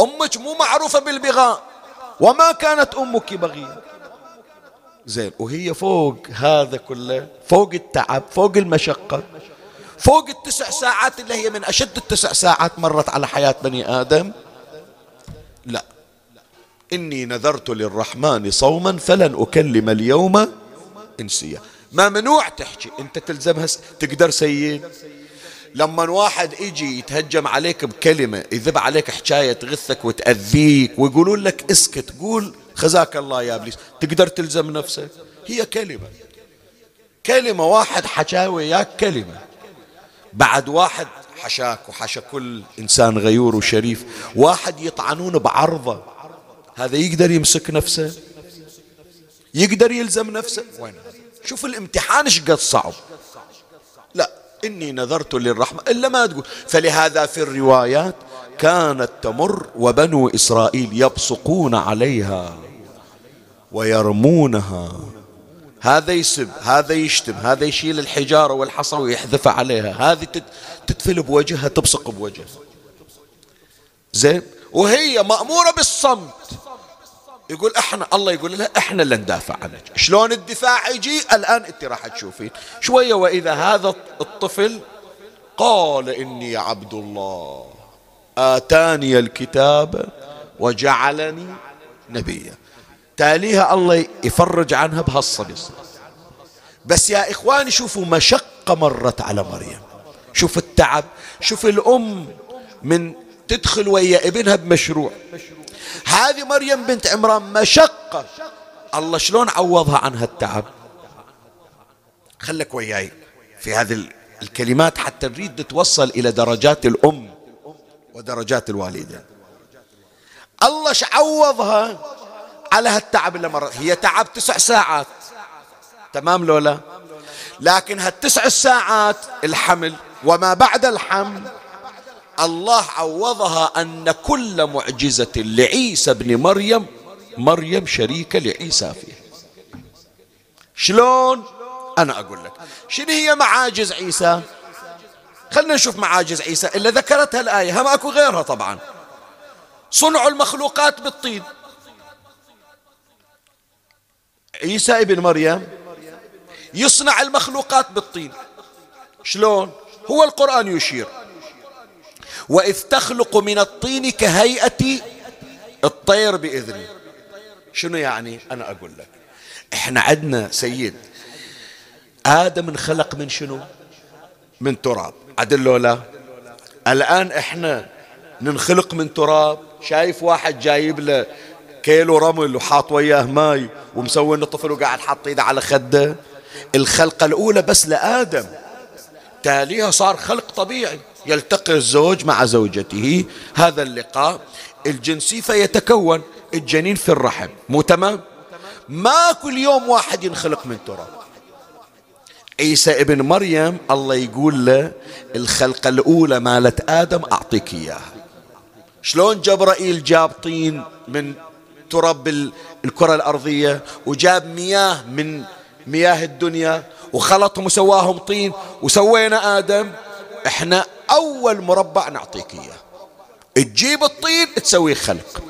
أمك مو معروفة بالبغاء. وما كانت أمك بغية. زين وهي فوق هذا كله فوق التعب فوق المشقة فوق التسع ساعات اللي هي من أشد التسع ساعات مرت على حياة بني آدم. لا. إني نذرت للرحمن صوما فلن أكلم اليوم إنسيا. ما منوع تحكي. أنت تلزمها تقدر سيد لما واحد يجي يتهجم عليك بكلمة يذب عليك حكاية تغثك وتأذيك ويقولون لك اسكت قول خزاك الله يا إبليس. تقدر تلزم نفسك؟ هي كلمة. كلمة واحد حكى وياك كلمة. بعد واحد حشاك وحشى كل إنسان غيور وشريف واحد يطعنون بعرضة. هذا يقدر يمسك نفسه؟ يقدر يلزم نفسه؟ وين شوف الامتحان إيش قد صعب. إني نذرت للرحمة إلا ما تقول. فلهذا في الروايات كانت تمر وبنو إسرائيل يبصقون عليها ويرمونها. هذا يسب هذا يشتم هذا يشيل الحجارة والحصى ويحذف عليها. هذه تتفل بوجهها تبصق بوجهها. زين؟ وهي مأمورة بالصمت. يقول إحنا الله يقول لها إحنا اللي ندافع عنك. شلون الدفاع يجي؟ الآن انت راح تشوفين. شوية وإذا هذا الطفل قال إني عبد الله آتاني الكتاب وجعلني نبيا. تاليها الله يفرج عنها بهالصبي بس يا إخواني شوفوا مشقة مرت على مريم. شوف التعب. شوف الأم من تدخل ويا ابنها بمشروع. هذه مريم بنت عمران مشقة. الله شلون عوضها عن هالتعب؟ خلك وياي في هذه الكلمات حتى نريد نتوصل إلى درجات الأم ودرجات الوالدة. الله عوضها على هالتعب اللي مرت. هي تعب تسع ساعات. تمام لولا؟ لكن هالتسع ساعات الحمل وما بعد الحمل الله عوضها أن كل معجزة لعيسى بن مريم مريم شريكة لعيسى فيها. شلون؟ أنا أقول لك. شنو هي معاجز عيسى؟ خلنا نشوف معاجز عيسى. إلا ذكرتها الآية هم أكو غيرها طبعا. صنع المخلوقات بالطين. عيسى ابن مريم يصنع المخلوقات بالطين. شلون؟ هو القرآن يشير. وإذ تخلق من الطين كهيئة الطير بإذني. شنو يعني؟ أنا أقول لك. إحنا عندنا سيد آدم انخلق من شنو؟ من تراب. عدل لا؟ الآن إحنا ننخلق من تراب. شايف واحد جايب له كيلو رمل وحاط وياه ماي ومسوي انه طفل وقاعد حاط إيده على خده. الخلقة الأولى بس لآدم. تاليها صار خلق طبيعي. يلتقي الزوج مع زوجته. هذا اللقاء. الجنسي فيتكون الجنين في الرحم. مو تمام؟ ما كل يوم واحد ينخلق من تراب. عيسى ابن مريم الله يقول له الخلقة الأولى مالت آدم أعطيك إياها. شلون جبرائيل جاب طين من تراب الكرة الأرضية وجاب مياه من مياه الدنيا وخلطهم وسواهم طين وسوينا آدم. إحنا أول مربع نعطيك إياه. تجيب الطين تسوي خلق.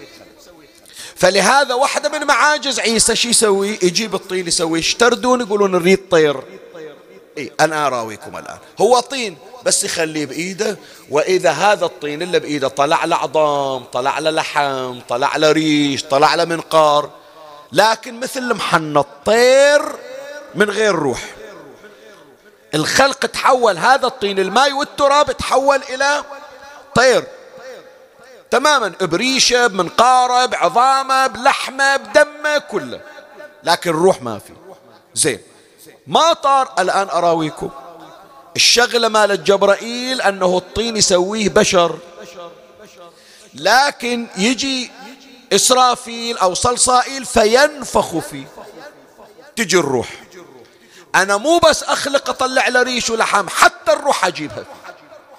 فلهذا واحدة من معاجز عيسى شو يسوي؟ يجيب الطين يسوي. اشتردون يقولون نريد طير. اي أنا أراويكم الآن. هو طين بس يخليه بإيده. وإذا هذا الطين اللي بإيده طلع له عظام طلع له لحم طلع له ريش طلع له منقار. لكن مثل محنة الطير من غير روح. الخلق تحول هذا الطين الماء والتراب تحول إلى طير. تماما بريشه بمنقارة بعظامة بلحمة بدمة كله. لكن الروح ما في. زين. ما طار الآن أراويكم. الشغلة مال جبرائيل أنه الطين يسويه بشر. لكن يجي إسرافيل أو صلصائيل فينفخ فيه. تجي الروح. أنا مو بس أخلق أطلع له ريش ولحم حتى الروح أجيبها.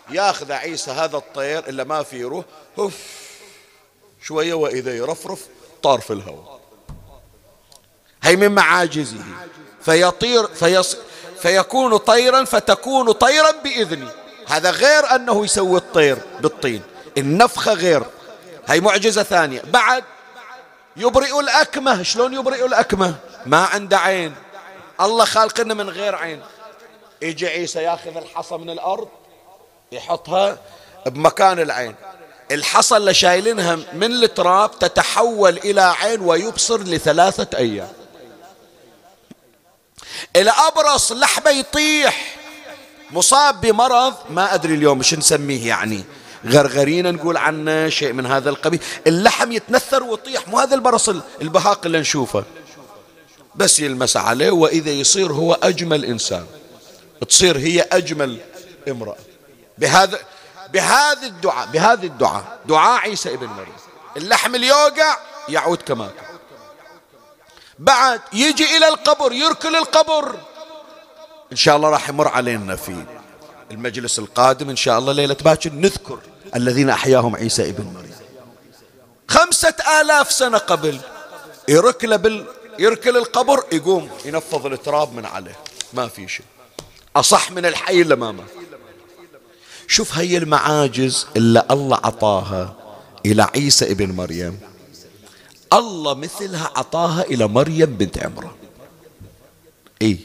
ياخذ عيسى هذا الطير إلا ما فيه روح. هف شوية وإذا يرفرف طار في الهواء. هي من معاجزه. فيطير فيص فيكون طيرا فتكون طيرا بإذني. هذا غير أنه يسوي الطير بالطين. النفخة غير. هي معجزة ثانية. بعد يبرئ الأكمة. شلون يبرئ الأكمة؟ ما عنده عين. الله خالقنا من غير عين. يجي عيسى ياخذ الحصى من الأرض يحطها بمكان العين. الحصى اللي شايلينها من التراب تتحول إلى عين ويبصر لثلاثة أيام. الأبرص لحمة يطيح. مصاب بمرض ما أدري اليوم شو نسميه يعني. غرغرينا نقول عنه شيء من هذا القبيل. اللحم يتنثر ويطيح مو هذا البرص البهاق اللي نشوفه. بس يلمس عليه وإذا يصير هو أجمل إنسان. تصير هي أجمل امرأة. بهذا بهذا الدعاء بهذا الدعاء. دعاء عيسى ابن مريم. اللحم اللي يوقع يعود كما كان. بعد يجي إلى القبر يركل القبر. إن شاء الله راح يمر علينا في المجلس القادم. إن شاء الله ليلة باكر نذكر الذين أحياهم عيسى ابن مريم. خمسة آلاف سنة قبل يركل بال يركل القبر يقوم ينفض التراب من عليه. ما في شيء. أصح من الحي اللي ما مات. شوف هي المعاجز اللي الله عطاها إلى عيسى ابن مريم. الله مثلها عطاها إلى مريم بنت عمران. إيه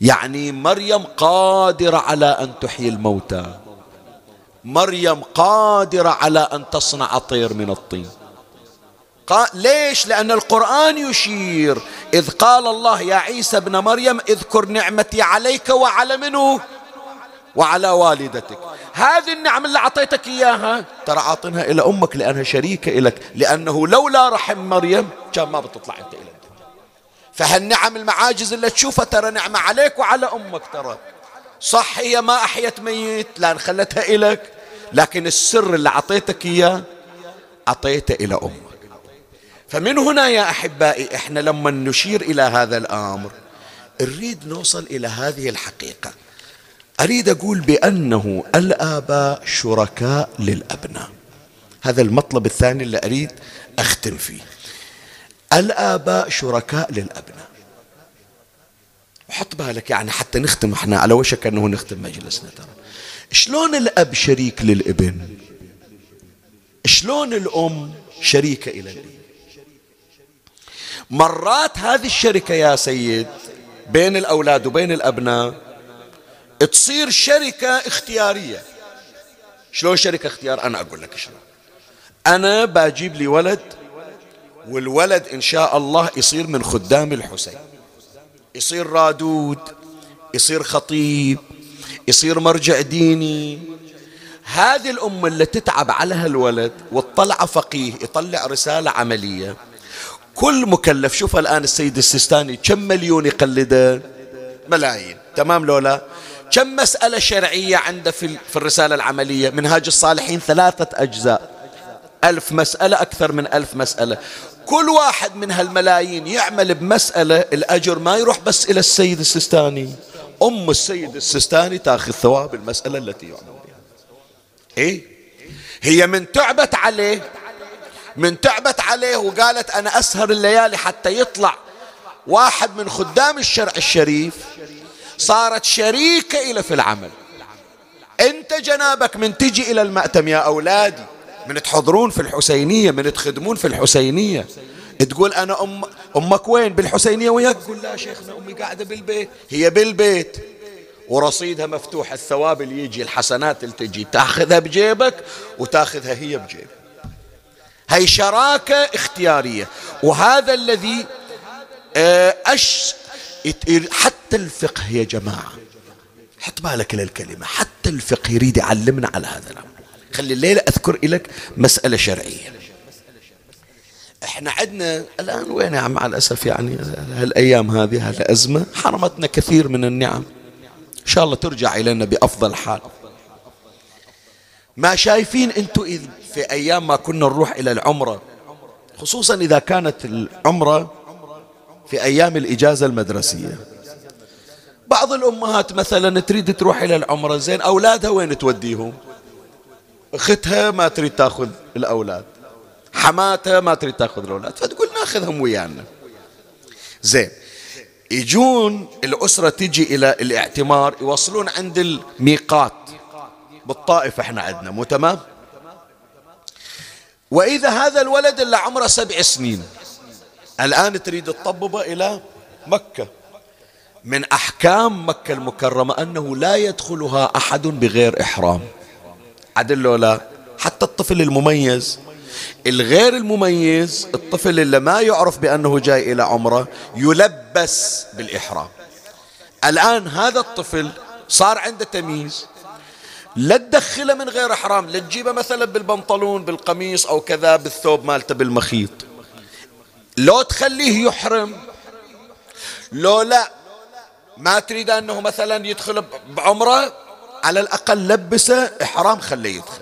يعني مريم قادرة على أن تحيي الموتى. مريم قادرة على أن تصنع طير من الطين. ليش؟ لأن القرآن يشير. إذ قال الله يا عيسى ابن مريم اذكر نعمتي عليك وعلى منه وعلى والدتك. هذه النعم اللي أعطيتك إياها؟ ترى عاطنها إلى أمك لأنها شريكة لك لأنه لولا رحم مريم كان ما بتطلع أنت إلى فهالنعم المعاجز اللي تشوفها ترى نعمة عليك وعلى أمك ترى. صح هي ما أحيت ميت لأن خلتها إلك. لكن السر اللي أعطيتك إياه أعطيته إلى أمك. فمن هنا يا أحبائي إحنا لما نشير إلى هذا الأمر نريد نوصل إلى هذه الحقيقة. أريد أقول بأنه الآباء شركاء للأبناء. هذا المطلب الثاني اللي أريد أختم فيه. الآباء شركاء للأبناء. وحط بالك يعني حتى نختم إحنا على وشك أنه نختم مجلسنا ترى. شلون الأب شريك للابن؟ شلون الأم شريكة إلى الابن مرات هذه الشركة يا سيد بين الأولاد وبين الأبناء تصير شركة اختيارية. شلون شركة اختيار؟ أنا أقول لك شلون. أنا بجيب لي ولد والولد إن شاء الله يصير من خدام الحسين. يصير رادود يصير خطيب يصير مرجع ديني. هذه الأم اللي تتعب على هالولد وتطلع فقيه يطلع رسالة عملية كل مكلف. شوف الآن السيد السيستاني كم مليون يقلده؟ ملايين. تمام لولا؟ كم مسألة شرعية عنده في, في الرسالة العملية؟ منهاج الصالحين ثلاثة أجزاء. ألف مسألة أكثر من ألف مسألة. كل واحد من هالملايين يعمل بمسألة الأجر ما يروح بس إلى السيد السيستاني. أم السيد السيستاني تاخذ ثواب المسألة التي يعمل بها. إيه؟ هي من تعبت عليه من تعبت عليه وقالت أنا أسهر الليالي حتى يطلع واحد من خدام الشرع الشريف صارت شريكة إلى في العمل. أنت جنابك من تجي إلى المأتم يا أولادي من تحضرون في الحسينية من تخدمون في الحسينية. تقول أنا أم أمك وين؟ بالحسينية وياك؟ تقول لا شيخنا أمي قاعدة بالبيت. هي بالبيت. ورصيدها مفتوح الثواب اللي يجي الحسنات اللي تجي تاخذها بجيبك وتاخذها هي بجيبك. هي شراكة اختيارية. وهذا الذي آه، أش حتى الفقه يا جماعة حط بالك للكلمة حتى الفقه يريد يعلمنا على هذا الأمر. خلي الليلة أذكر لك مسألة شرعية. إحنا عندنا الآن وين يا عم؟ مع الأسف يعني هالأيام هذه هالأزمة حرمتنا كثير من النعم. إن شاء الله ترجع إلينا بأفضل حال. ما شايفين أنتم إذ في أيام ما كنا نروح إلى العمرة خصوصا إذا كانت العمرة في أيام الإجازة المدرسية. بعض الأمهات مثلا تريد تروح إلى العمرة زين أولادها وين توديهم؟ أختها ما تريد تأخذ الأولاد حماتها ما تريد تأخذ الأولاد فتقول نأخذهم ويانا. زين يجون الأسرة تجي إلى الاعتمار يوصلون عند الميقات بالطائف إحنا عندنا مو تمام؟ وإذا هذا الولد اللي عمره سبع سنين الآن تريد تطببه إلى مكة. من أحكام مكة المكرمة أنه لا يدخلها أحد بغير إحرام. عدل لا حتى الطفل المميز. الغير المميز الطفل اللي ما يعرف بأنه جاي إلى عمره يلبس بالإحرام. الآن هذا الطفل صار عنده تمييز. لا تدخله من غير إحرام لا تجيبه مثلا بالبنطلون بالقميص أو كذا بالثوب مالته بالمخيط. لو تخليه يحرم لو لا ما تريد أنه مثلا يدخل بعمرة على الأقل لبسه إحرام خليه يدخل.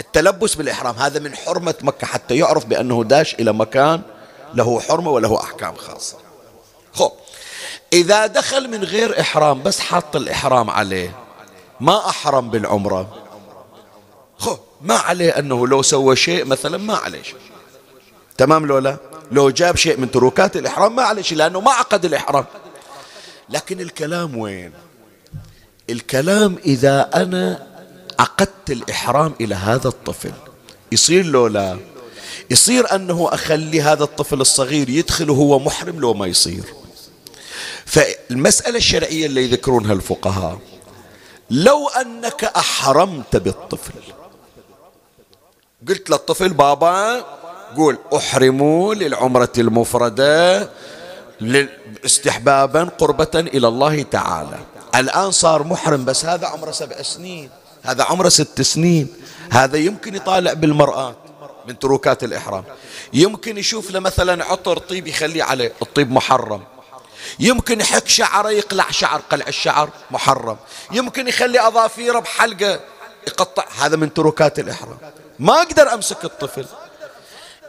التلبس بالإحرام هذا من حرمة مكة حتى يعرف بأنه داش إلى مكان له حرمة وله أحكام خاصة. خب إذا دخل من غير إحرام بس حط الإحرام عليه. ما أحرم بالعمرة. خو ما عليه أنه لو سوى شيء مثلا ما عليه شيء. تمام لو لا لو جاب شيء من تروكات الإحرام ما عليه شيء لأنه ما عقد الإحرام. لكن الكلام وين؟ الكلام إذا أنا عقدت الإحرام إلى هذا الطفل. يصير لو لا يصير أنه أخلي هذا الطفل الصغير يدخل وهو محرم لو ما يصير. فالمسألة الشرعية اللي يذكرونها الفقهاء لو أنك أحرمت بالطفل. قلت للطفل بابا قول أحرموا للعمرة المفردة استحبابا قربة إلى الله تعالى. الآن صار محرم بس هذا عمره سبع سنين هذا عمره ست سنين هذا يمكن يطالع بالمرآة من تروكات الإحرام. يمكن يشوف له مثلا عطر طيب يخليه عليه الطيب محرم. يمكن يحك شعره يقلع شعر قلع الشعر محرم. يمكن يخلي أظافيره بحلقة يقطع. هذا من تروكات الإحرام. ما أقدر أمسك الطفل.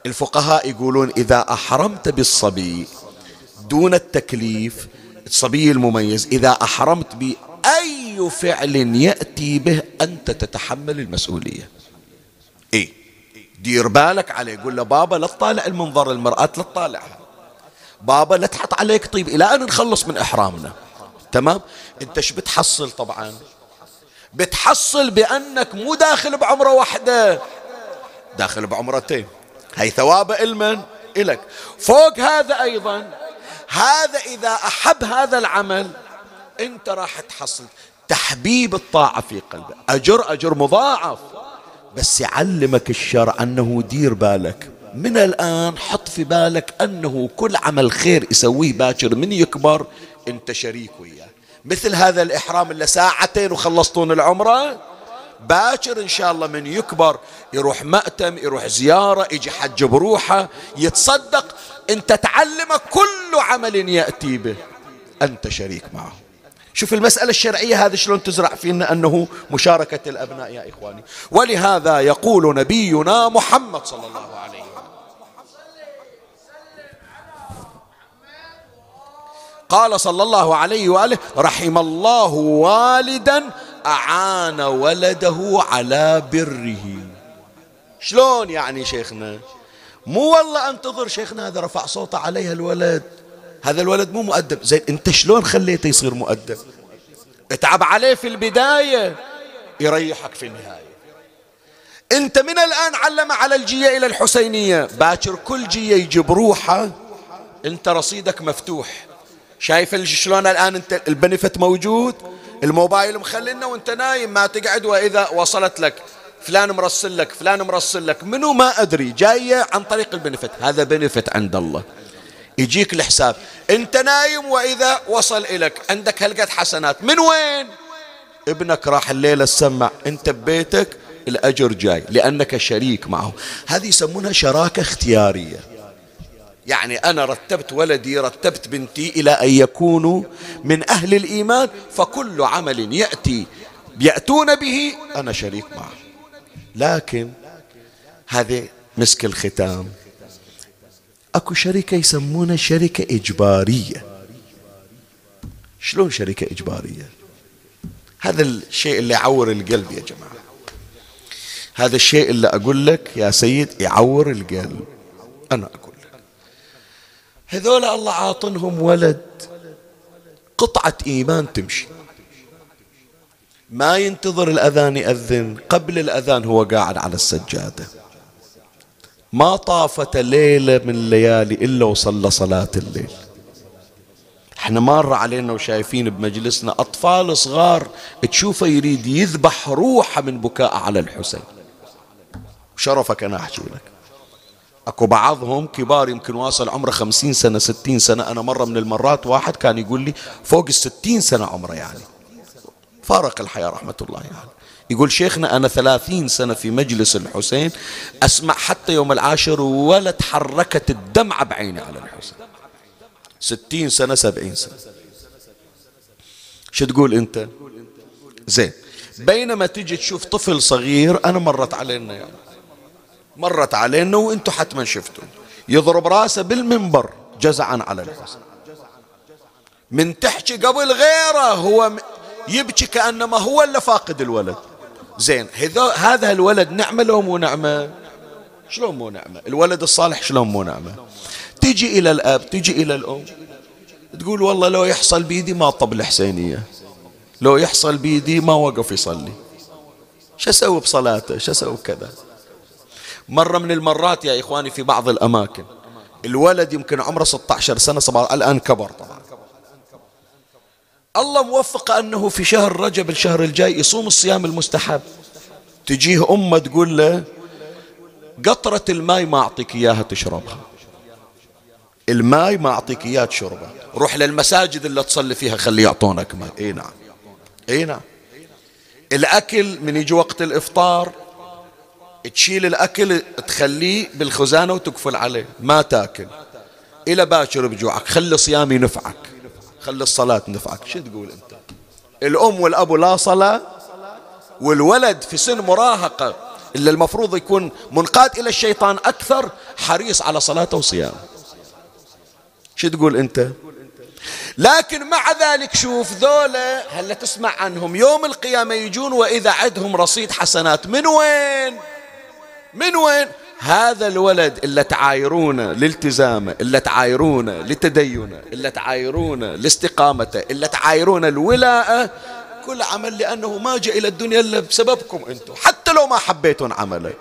الفقهاء يقولون إذا أحرمت بالصبي دون التكليف الصبي المميز إذا أحرمت بأي فعل يأتي به أنت تتحمل المسؤولية. إيه؟ دير بالك عليه يقول له بابا لا تطالع المنظر المرأة لا تطالعها. بابا لا تحط عليك طيب إلى أن نخلص من إحرامنا. تمام؟ أنت شو بتحصل طبعا؟ بتحصل بأنك مو داخل بعمرة واحدة. داخل بعمرتين. هي ثواب المن إلك. فوق هذا أيضا هذا إذا أحب هذا العمل أنت راح تحصل. تحبيب الطاعة في قلبه أجر أجر مضاعف. بس يعلمك الشرع أنه دير بالك. من الآن حط في بالك أنه كل عمل خير يسويه باكر من يكبر أنت شريك وياه. مثل هذا الإحرام اللي ساعتين وخلصتون العمرة باكر إن شاء الله من يكبر يروح مأتم يروح زيارة يجي حج بروحه يتصدق. أنت تعلمك كل عمل يأتي به. أنت شريك معه. شوف المسألة الشرعية هذه شلون تزرع فينا أنه مشاركة الأبناء يا إخواني. ولهذا يقول نبينا محمد صلى الله عليه وسلم قال صلى الله عليه وآله رحم الله والدا أعان ولده على بره. شلون يعني شيخنا؟ مو والله أنتظر شيخنا هذا رفع صوته عليها الولد. هذا الولد مو مؤدب. زين أنت شلون خليته يصير مؤدب؟ اتعب عليه في البداية يريحك في النهاية. أنت من الآن علم على الجية إلى الحسينية. باكر كل جية يجيب روحه أنت رصيدك مفتوح. شايف شلون الآن انت البنفت موجود؟ الموبايل مخلينا وانت نايم ما تقعد وإذا وصلت لك فلان مرسل لك فلان مرسل لك منو ما أدري جاية عن طريق البنفت هذا بنفت عند الله. يجيك الحساب. انت نايم وإذا وصل الك عندك هلقة حسنات. من وين؟ ابنك راح الليلة السمع. انت ببيتك الأجر جاي لأنك شريك معه. هذه يسمونها شراكة اختيارية. يعني أنا رتبت ولدي رتبت بنتي إلى أن يكونوا من أهل الإيمان فكل عمل يأتي يأتون به أنا شريك معه. لكن هذه مسك الختام. أكو شركة يسمونها شركة إجبارية. شلون شركة إجبارية؟ هذا الشيء اللي يعور القلب يا جماعة. هذا الشيء اللي أقول لك يا سيد يعور القلب. أنا أقول هذول الله عاطنهم ولد. قطعة إيمان تمشي. ما ينتظر الأذان يأذن قبل الأذان هو قاعد على السجادة. ما طافت ليلة من الليالي إلا وصلى صلاة الليل. إحنا مر علينا وشايفين بمجلسنا أطفال صغار تشوفه يريد يذبح روحه من بكاء على الحسين. شرفك أنا أحكي لك. أكو بعضهم كبار يمكن واصل عمره خمسين سنة ستين سنة. أنا مرة من المرات واحد كان يقول لي فوق الستين سنة عمره يعني. فارق الحياة رحمة الله يعني. يقول شيخنا أنا ثلاثين سنة في مجلس الحسين أسمع حتى يوم العاشر ولا تحركت الدمعة بعيني على الحسين. ستين سنة سبعين سنة. شو تقول أنت؟ زين. بينما تجي تشوف طفل صغير أنا مرت علينا يعني مرت علينا وأنتم حتما شفتوا يضرب راسه بالمنبر جزعا على الحسين من تحكي قبل غيره هو يبكي كأنما هو اللي فاقد الولد. زين هذا الولد نعمة لو مو نعمة؟ شلون مو نعمة؟ الولد الصالح شلون مو نعمة؟ تجي إلى الأب تجي إلى الأم. تقول والله لو يحصل بيدي ما طب الحسينية. لو يحصل بيدي ما وقف يصلي. شو أسوي بصلاته؟ شو أسوي كذا مرة من المرات يا إخواني في بعض الأماكن. الولد يمكن عمره 16 سنة 17 الآن كبر طبعا. الله موفقه أنه في شهر رجب الشهر الجاي يصوم الصيام المستحب. تجيه أمة تقول له قطرة الماء ما أعطيك إياها تشربها. الماء ما أعطيك إياه تشربه روح للمساجد اللي تصلي فيها خلي يعطونك ماء إي نعم. إي نعم. الأكل من يجي وقت الإفطار تشيل الأكل تخليه بالخزانة وتقفل عليه. ما تاكل. إلى باكر بجوعك. خلي صيامي ينفعك خلي الصلاة نفعك. شو تقول أنت؟ الأم والأبو لا صلاة والولد في سن مراهقة إلا المفروض يكون منقاد إلى الشيطان أكثر حريص على صلاته وصيامه. شو تقول أنت؟ لكن مع ذلك شوف ذولا هلا تسمع عنهم. يوم القيامة يجون وإذا عدهم رصيد حسنات من وين؟ من وين؟ هذا الولد اللي تعايرونه لالتزامه اللي تعايرونه لتدينه اللي تعايرونه لاستقامته اللي تعايرونه الولاءة كل عمل لأنه ما جاء إلى الدنيا إلا بسببكم أنتم حتى لو ما حبيتون عمله.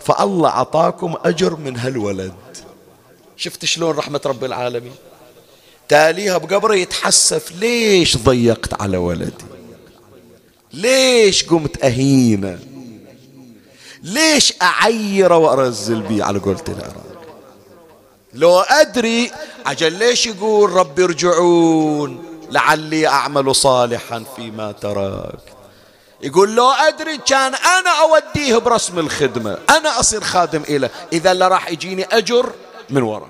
فالله عطاكم أجر من هالولد. شفت شلون رحمة رب العالمين؟ تاليها بقبره يتحسف ليش ضيقت على ولدي؟ ليش قمت أهينة؟ ليش أعيره وأرزل بيه على قولة العراق؟ لو أدري عجل ليش يقول رب ارجعون؟ لعلي أعمل صالحا فيما تركت. يقول لو أدري كان أنا أوديه برسم الخدمة أنا أصير خادم إله. إذا لا راح يجيني أجر من وراء.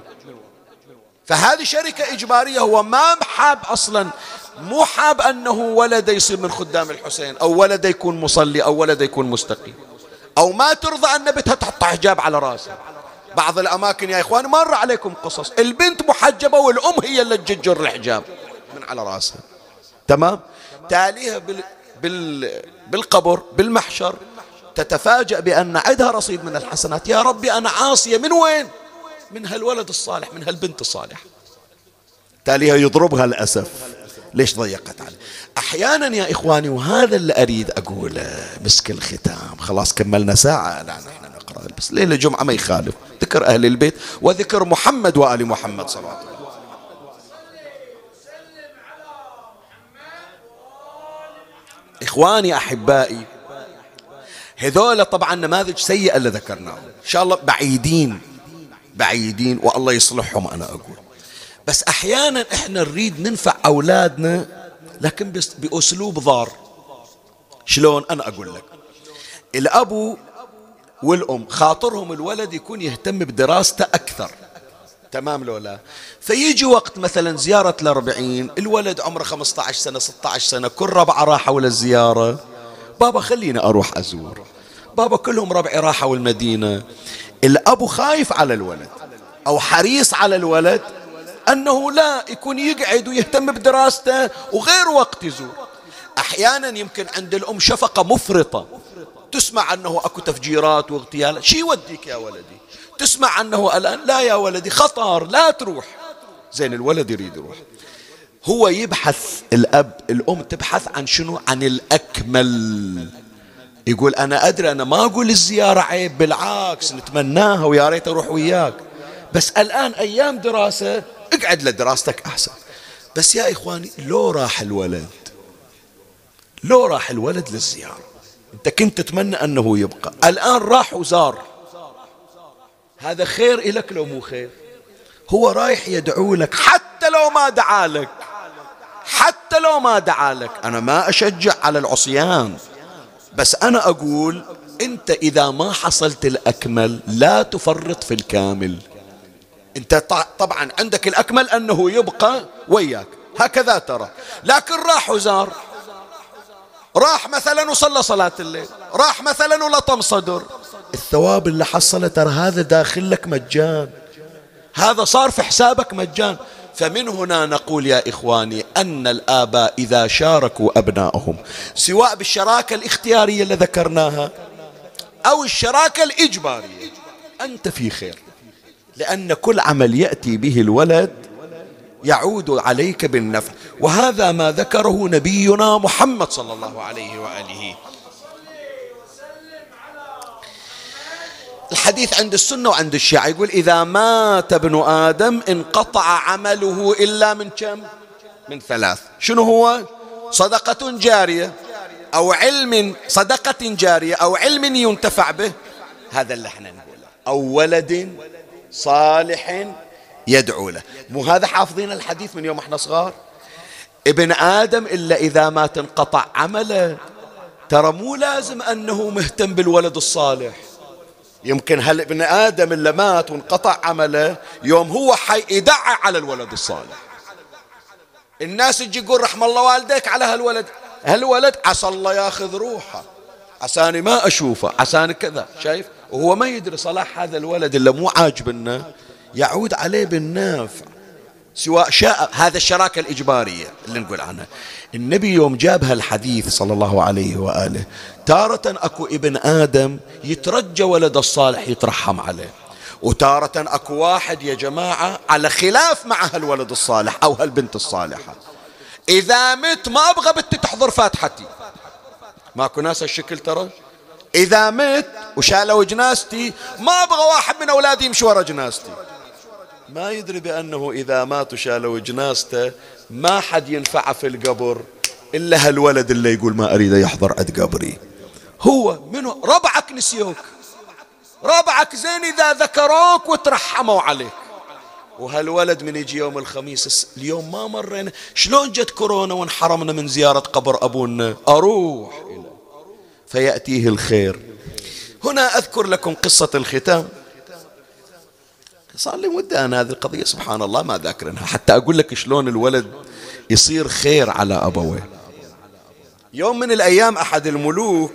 فهذه شركة إجبارية هو ما حاب أصلا مو حاب أنه ولد يصير من خدام الحسين أو ولد يكون مصلي أو ولد يكون مستقيم. أو ما ترضى أن بنتها تحط حجاب على راسها. بعض الأماكن يا إخوان مر عليكم قصص. البنت محجبة والأم هي اللي تجر الحجاب من على راسها. تمام؟ تاليها بال... بال... بالقبر بالمحشر. تتفاجأ بأن عندها رصيد من الحسنات. يا ربي أنا عاصية من وين؟ من هالولد الصالح من هالبنت الصالحة. تاليها يضربها الأسف ليش ضيقت عليه أحيانا يا إخواني وهذا اللي أريد أقوله مسك الختام. خلاص كملنا ساعة. لا نحن نقرأ. بس ليلة الجمعة ما يخالف. ذكر أهل البيت وذكر محمد وآل محمد صلى الله عليه وسلم. إخواني أحبائي هذول طبعا نماذج سيئة اللي ذكرناهم. إن شاء الله بعيدين بعيدين والله يصلحهم أنا أقول. بس أحيانا إحنا نريد ننفع أولادنا لكن بأسلوب ضار. شلون؟ أنا أقول لك. الأبو والأم خاطرهم الولد يكون يهتم بدراسته أكثر. تمام لو لا؟ فيجي وقت مثلا زيارة الأربعين الولد عمره 15 سنة 16 سنة كل ربعة راحوا للزيارة بابا خليني أروح أزور. بابا كلهم ربعي راحوا المدينة الأب خايف على الولد أو حريص على الولد أنه لا يكون يقعد ويهتم بدراسته وغير وقت يزور. أحيانا يمكن عند الأم شفقة مفرطة. تسمع أنه أكو تفجيرات واغتيالات شي يوديك يا ولدي؟ تسمع أنه الآن لا يا ولدي خطر لا تروح. زين الولد يريد يروح. هو يبحث الأب الأم تبحث عن شنو؟ عن الأكمل. يقول أنا أدري أنا ما أقول الزيارة عيب بالعكس نتمناها ويا ريت أروح وياك. بس الآن أيام دراسة اقعد لدراستك أحسن. بس يا إخواني لو راح الولد لو راح الولد للزيارة أنت كنت تتمنى أنه يبقى. الآن راح وزار. هذا خير إلك لو مو خير؟ هو رايح يدعو لك حتى لو ما دعا لك. حتى لو ما دعا لك. أنا ما أشجع على العصيان. بس أنا أقول أنت إذا ما حصلت الأكمل لا تفرط في الكامل. أنت طبعا عندك الأكمل أنه يبقى وياك. هكذا ترى. لكن راح وزار. راح مثلا وصلى صلاة الليل. راح مثلا ولطم صدر. الثواب اللي حصله ترى هذا داخل لك مجان. هذا صار في حسابك مجان. فمن هنا نقول يا إخواني أن الآباء إذا شاركوا أبنائهم سواء بالشراكة الاختيارية اللي ذكرناها أو الشراكة الإجبارية أنت في خير. لأن كل عمل يأتي به الولد يعود عليك بالنفع. وهذا ما ذكره نبينا محمد صلى الله عليه وآله. الحديث عند السنة وعند الشيعة يقول إذا مات ابن آدم انقطع عمله إلا من كم؟ من ثلاث. شنو هو؟ صدقة جارية أو علم صدقة جارية أو علم ينتفع به؟ هذا اللي إحنا نقوله. أو ولد صالح يدعو له. مو هذا حافظين الحديث من يوم إحنا صغار؟ ابن آدم إلا إذا ما تنقطع عمله. ترى مو لازم أنه مهتم بالولد الصالح. يمكن هل ابن آدم اللي مات وانقطع عمله يوم هو حي يدعى على الولد الصالح. الناس تجي يقول رحم الله والديك على هالولد. هالولد عسى الله ياخذ روحه. عساني ما أشوفه. عساني كذا. شايف؟ وهو ما يدري صلاح هذا الولد اللي مو عاجبنا يعود عليه بالنافع سواء شاء هذا الشراكة الإجبارية اللي نقول عنها. النبي يوم جاب هالحديث صلى الله عليه وآله تارة أكو ابن آدم يترجى ولد الصالح يترحم عليه. وتارة أكو واحد يا جماعة على خلاف مع هالولد الصالح أو هالبنت الصالحة. إذا مت ما أبغى بنتي تحضر فاتحتي. ماكو ناس هالشكل ترى؟ إذا مت وشالوا جنازتي ما أبغى واحد من أولادي يمشي ورا جنازتي ما يدري بأنه إذا مات وشالوا جنازته ما حد ينفعه في القبر إلا هالولد اللي يقول ما أريد يحضر عند قبري. هو منو؟ ربعك نسيوك. ربعك زين إذا ذكروك وترحموا عليك. وهالولد من يجي يوم الخميس اليوم ما مرينا. شلون جت كورونا وانحرمنا من زيارة قبر أبونا؟ أروح فيأتيه الخير. هنا أذكر لكم قصة الختام. صار لي مدة أنا هذه القضية سبحان الله ما ذاكرنها حتى أقول لك شلون الولد يصير خير على أبويه يوم من الأيام أحد الملوك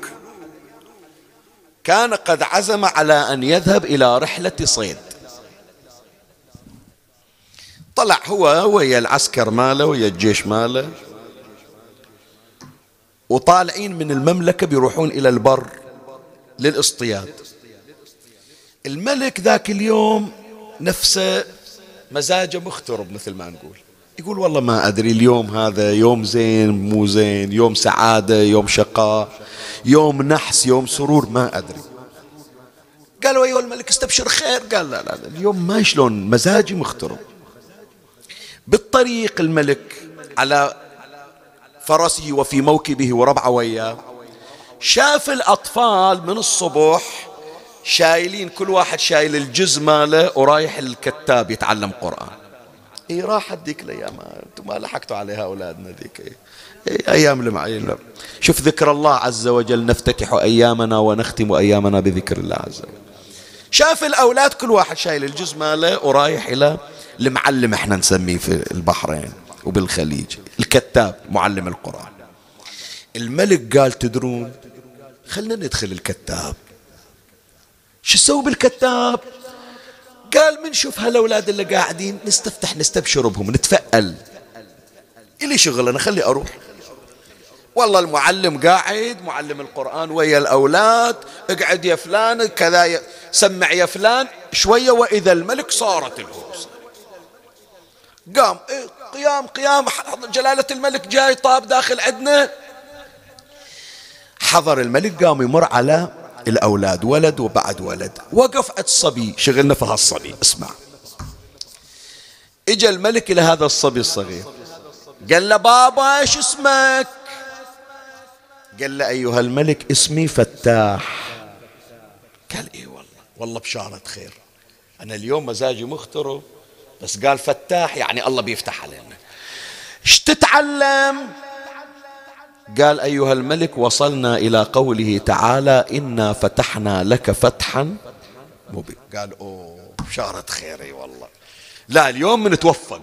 كان قد عزم على أن يذهب إلى رحلة صيد. طلع هو ويا العسكر ماله ويا الجيش ماله. وطالعين من المملكة بيروحون إلى البر للاصطياد. الملك ذاك اليوم نفسه مزاجه مخترب مثل ما نقول. يقول والله ما أدري اليوم هذا يوم زين مو زين يوم سعادة يوم شقاء يوم نحس يوم سرور ما أدري. قالوا أيها الملك استبشر خير. قال لا لا, لا اليوم ما شلون مزاجي مخترب. بالطريق الملك على فرسه وفي موكبه وربعه وياه شاف الأطفال من الصبح شايلين كل واحد شايل الجزء ماله ورايح الكتاب يتعلم قرآن. إي راحت ذيك الأيام. أنتم ما لحقتوا عليها أولادنا ذيك. إيه. إيه أيام المعين. شوف ذكر الله عز وجل نفتتح أيامنا ونختم أيامنا بذكر الله عز وجل. شاف الأولاد كل واحد شايل الجزء ماله ورايح إلى المعلم إحنا نسميه في البحرين وبالخليج. الكتاب معلم القرآن. الملك قال تدرون خلنا ندخل الكتاب. شو نسوي بالكتاب؟ قال من شوف هالأولاد اللي قاعدين نستفتح نستبشر بهم نتفأل. إلي شغل أنا خلي أروح. والله المعلم قاعد معلم القرآن ويا الأولاد اقعد يا فلان كذا سمع يا فلان شوية وإذا الملك صارت الهوسة. قام إيه قيام قيام جلالة الملك جاي طاب داخل عندنا حضر الملك قام يمر على الأولاد ولد وبعد ولد. وقف عند الصبي. شغلنا في هالصبي. اسمع. إجا الملك إلى هذا الصبي الصغير. قال له بابا إيش اسمك؟ قال له أيها الملك اسمي فتاح. قال إيه والله. والله بشارة خير. أنا اليوم مزاجي مخترب بس قال فتاح يعني الله بيفتح علينا. إيش تتعلم؟ قال أيها الملك وصلنا إلى قوله تعالى إنا فتحنا لك فتحا مبين. قال أوه بشارة خيري والله. لا اليوم بنتوفق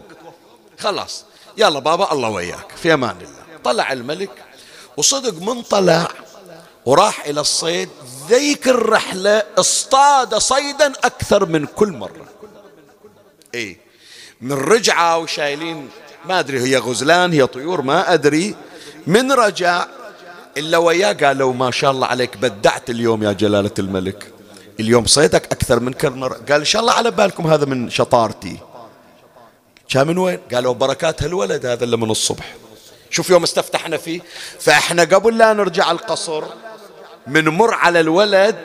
خلاص. يلا بابا الله وياك في أمان الله. طلع الملك وصدق من طلع وراح إلى الصيد. ذيك الرحلة اصطاد صيدا أكثر من كل مرة. إيه؟ من رجعة وشايلين ما أدري هي غزلان هي طيور ما أدري. من رجع إلا وياه قالوا ما شاء الله عليك بدعت اليوم يا جلالة الملك. اليوم صيدك أكثر من مرة قال إن شاء الله على بالكم هذا من شطارتي. كان من وين؟ قالوا بركات هالولد هذا اللي من الصبح. شوف يوم استفتحنا فيه فإحنا قبل لا نرجع القصر منمر على الولد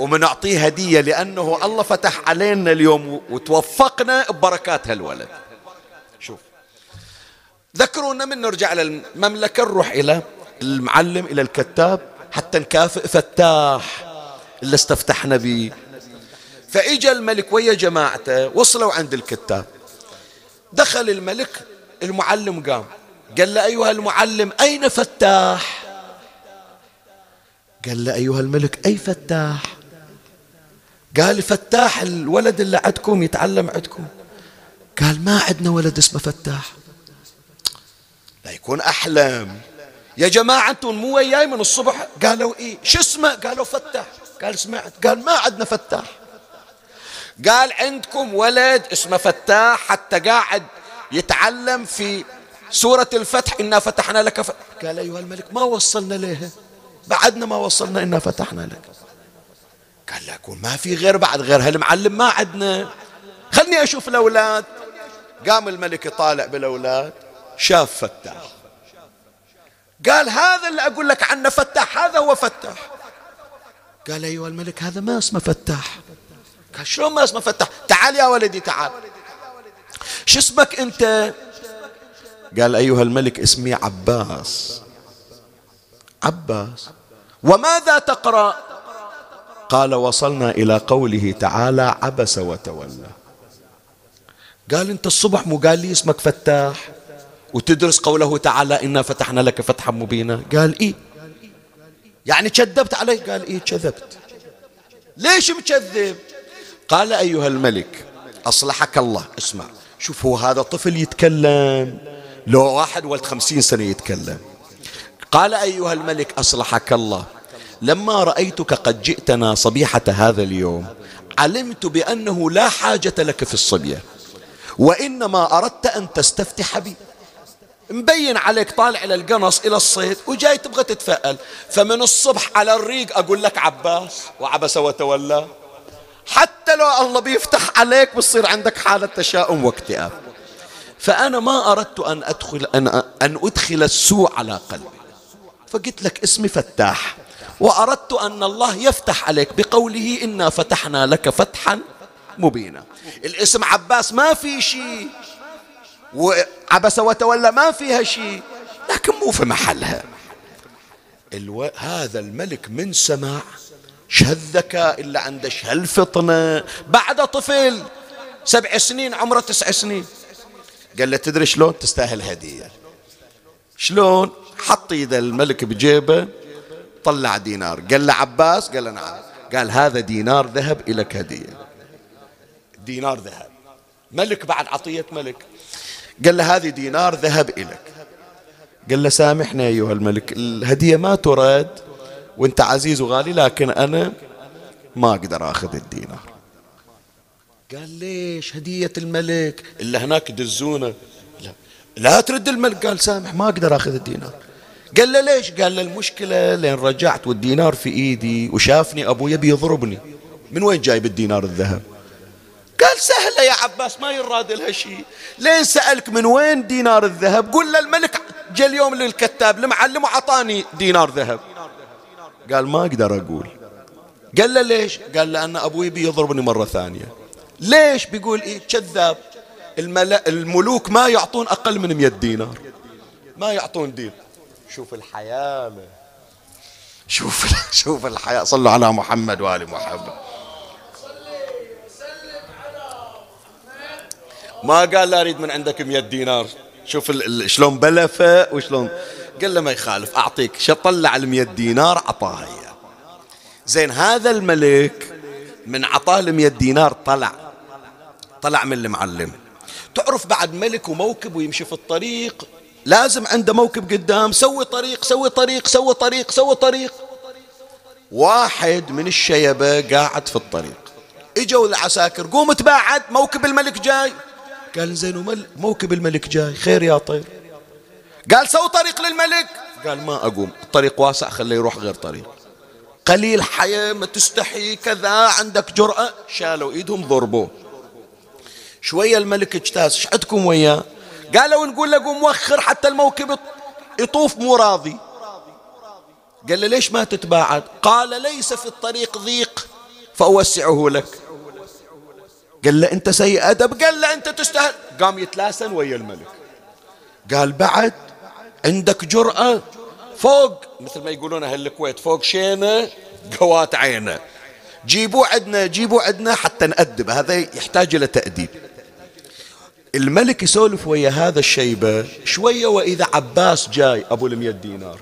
ومنعطيه هدية لأنه الله فتح علينا اليوم وتوفقنا ببركات هالولد. شوف ذكرونا من نرجع للمملكة نروح إلى المعلم إلى الكتاب حتى نكافئ فتاح اللي استفتحنا به فإجا الملك ويا جماعته وصلوا عند الكتاب. دخل الملك المعلم قام. قال له أيها المعلم أين فتاح؟ قال له أيها الملك أي فتاح؟ قال فتاح الولد اللي عندكم يتعلم عندكم. قال ما عندنا ولد اسمه فتاح. لا يكون أحلم يا جماعة أنتم مو وياي من الصبح. قالوا إيه؟ شو اسمه؟ قالوا فتاح. قال سمعت. قال ما عندنا فتاح. قال عندكم ولد اسمه فتاح حتى قاعد يتعلم في سورة الفتح. إنا فتحنا لك فتح قال أيها الملك ما وصلنا لها بعدنا ما وصلنا إنا فتحنا لك. قال لكم ما في غير بعد غير هالمعلم ما عندنا خلني أشوف الأولاد. قام الملك يطالع بالأولاد. شاف فتاح. قال هذا اللي أقول لك عنه فتاح هذا هو فتاح. قال أيها الملك هذا ما اسمه فتاح. قال شلون ما اسمه فتاح؟ تعال يا ولدي تعال. شو اسمك أنت؟ قال أيها الملك اسمي عباس. عباس. وماذا تقرأ؟ قال وصلنا إلى قوله تعالى عبس وتولى. قال أنت الصبح مو قال لي اسمك فتاح. وتدرس قوله تعالى إنا فتحنا لك فتحا مبينا. قال إيه؟ يعني كذبت علي قال إيه؟ كذبت. ليش مكذب؟ قال أيها الملك أصلحك الله. اسمع شوف هو هذا طفل يتكلم. لو واحد ولد خمسين سنة يتكلم. قال أيها الملك أصلحك الله. لما رأيتك قد جئتنا صبيحة هذا اليوم علمت بأنه لا حاجة لك في الصبية وإنما أردت أن تستفتح بي. مبين عليك طالع إلى القنص إلى الصيد وجاي تبغى تتفائل. فمن الصبح على الريق أقول لك عباس وعبس وتولى حتى لو الله بيفتح عليك بتصير عندك حالة تشاؤم واكتئاب فأنا ما أردت أن أدخل أن, أن أدخل السوء على قلبي. فقلت لك اسمي فتاح. وأردت أن الله يفتح عليك بقوله إنا فتحنا لك فتحا مبينا. الاسم عباس ما في شيء. وعبس وتولى ما فيها شيء. لكن مو في محلها. ألو... هذا الملك من سمع شهالذكاء اللي عنده شهالفطنة بعد طفل. سبع سنين عمره تسع سنين. قال له تدري شلون تستاهل هدية؟ شلون؟ حط ايده الملك بجيبه. طلع دينار. قال له عباس قال له نعم. قال هذا دينار ذهب إليك هدية. دينار ذهب. ملك بعد عطية ملك. قال له هذه دينار ذهب إليك. قال له سامحنا أيها الملك الهدية ما ترد وأنت عزيز وغالي لكن أنا ما أقدر أخذ الدينار. قال ليش هدية الملك؟ إلا هناك دزونه لا, لا ترد الملك. قال سامح ما أقدر أخذ الدينار. قال له ليش؟ قال له المشكلة لين رجعت والدينار في إيدي وشافني أبوي يبي يضربني. من وين جايب الدينار الذهب؟ قال سهلة يا عباس ما يراد لها شيء. لين سألك من وين دينار الذهب؟ قل للملك جاء اليوم للكتاب المعلم وعطاني دينار ذهب. قال ما أقدر أقول. قال له ليش؟ قال لأن أبوي بيضربني مرة ثانية. ليش؟ بيقول إيه كذاب. الملوك ما يعطون أقل من 100 دينار. ما يعطون دين شوف الحياة. شوف [LAUGHS] شوف الحياة. صلوا على محمد وآل محمد. ما قال لا أريد من عندك 100 دينار. شوف شلون بلفه وشلون قال له ما يخالف. أعطيك شو طلع ال 100 دينار أعطاها إياه زين هذا الملك من عطاه ال 100 دينار طلع. طلع من المعلم. تعرف بعد ملك وموكب ويمشي في الطريق لازم عنده موكب قدام سوي طريق سوي طريق سوي طريق سوي طريق. واحد من الشيبة قاعد في الطريق. إجوا العساكر قوم تباعد موكب الملك جاي. قال زين موكب الملك جاي خير يا طير. قال سو طريق للملك. قال ما أقوم الطريق واسع خليه يروح غير طريق. قليل حياة ما تستحي كذا عندك جرأة. شالوا إيدهم ضربوه. شوية الملك اجتاز إيش عندكم وياه؟ قالوا نقول له قوم وخر حتى الموكب يطوف مو راضي. قال له ليش ما تتباعد؟ قال ليس في الطريق ضيق فأوسعه لك. قال له أنت سيء أدب قال له أنت تستاهل. قام يتلاسن ويا الملك. قال بعد عندك جرأة؟ فوق مثل ما يقولون أهل الكويت فوق شينة قوات عينة. جيبوا عندنا جيبوا عندنا حتى نأدب هذا يحتاج إلى تأديب. الملك يسولف ويا هذا الشيبة شوية وإذا عباس جاي أبو المية دينار.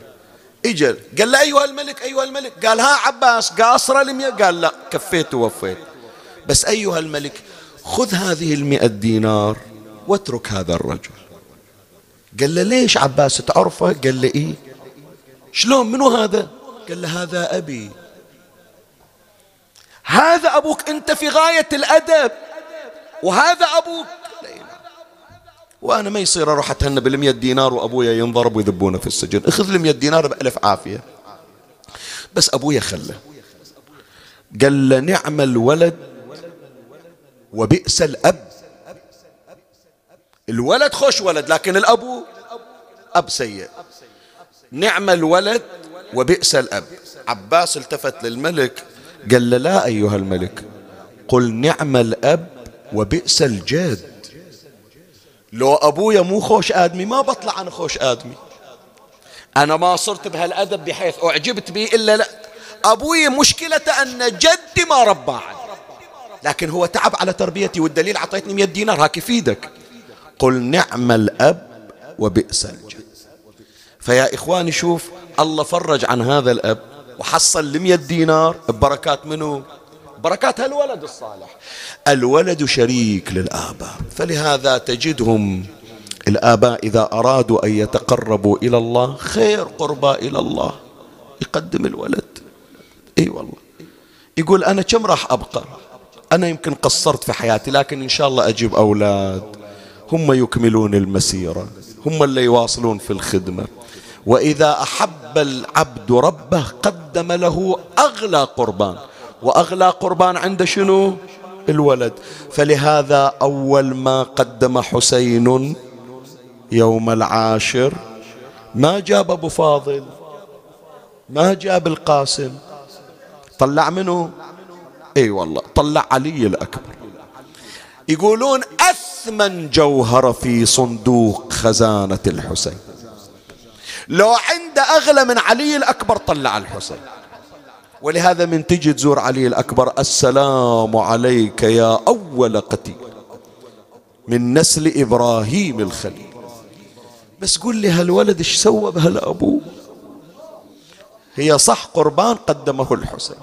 أجل قال له أيها الملك أيها الملك. قال ها عباس قاصرة المية؟ قال لا كفيت ووفيت. بس أيها الملك خذ هذه المئة دينار واترك هذا الرجل. قال له ليش عباس تعرفه؟ قال له إيه؟ شلون؟ منو هذا؟ قال له هذا أبي. هذا أبوك أنت في غاية الأدب. وهذا أبوك. وأنا ما يصير أروح أتهنى بالمية دينار وأبويا ينضرب ويذبونه في السجن. اخذ المية دينار بألف عافية. بس أبويا خله قال له نعم الولد وبئس الأب. الولد خوش ولد لكن الأب أب سيء. نعم الولد وبئس الأب. عباس التفت للملك قال له لا أيها الملك قل نعم الأب وبئس الجد. لو أبويا مو خوش آدمي ما بطلع أنا خوش آدمي. أنا ما صرت بهالأدب بحيث أعجبت به إلا لا. أبوي مشكلته أن جدي ما ربى لكن هو تعب على تربيتي والدليل أعطيتني 100 دينار هاك يفيدك. قل نعم الأب وبئس الجد. فيا إخواني شوف الله فرج عن هذا الأب وحصل لمية دينار ببركات منه بركات هالولد الصالح. الولد شريك للآباء فلهذا تجدهم الآباء إذا أرادوا أن يتقربوا إلى الله خير قربى إلى الله. يقدم الولد. إي والله. يقول أنا كم راح أبقى؟ أنا يمكن قصرت في حياتي لكن إن شاء الله أجيب أولاد. هم يكملون المسيرة. هم اللي يواصلون في الخدمة. وإذا أحب العبد ربه قدم له أغلى قربان. وأغلى قربان عند شنو؟ الولد. فلهذا أول ما قدم حسين يوم العاشر ما جاب أبو فاضل ما جاب القاسم. طلع منه؟ إي والله طلع علي الأكبر. يقولون أثمن جوهر في صندوق خزانة الحسين. لو عنده أغلى من علي الأكبر طلع الحسين. ولهذا من تجي تزور علي الأكبر السلام عليك يا أول قتيل من نسل إبراهيم الخليل. بس قل لي هالولد إيش سوى بهالأبوه هي صح قربان قدمه الحسين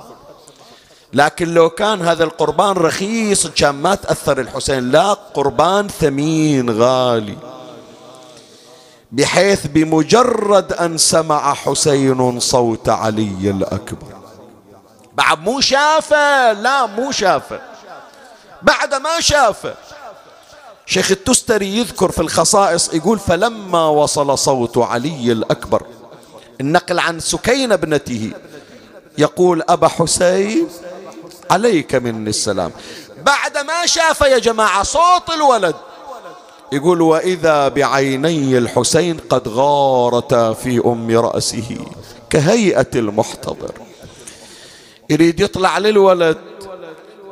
لكن لو كان هذا القربان رخيص كان ما تأثر الحسين لا قربان ثمين غالي بحيث بمجرد أن سمع حسين صوت علي الأكبر. بعد مو شافه لا مو شافه. بعد ما شافه. شيخ التستري يذكر في الخصائص يقول فلما وصل صوت علي الأكبر النقل عن سكينة ابنته يقول أبا حسين عليك مني السلام. بعد ما شاف يا جماعة صوت الولد يقول وإذا بعيني الحسين قد غارتا في أم رأسه كهيئة المحتضر. يريد يطلع للولد.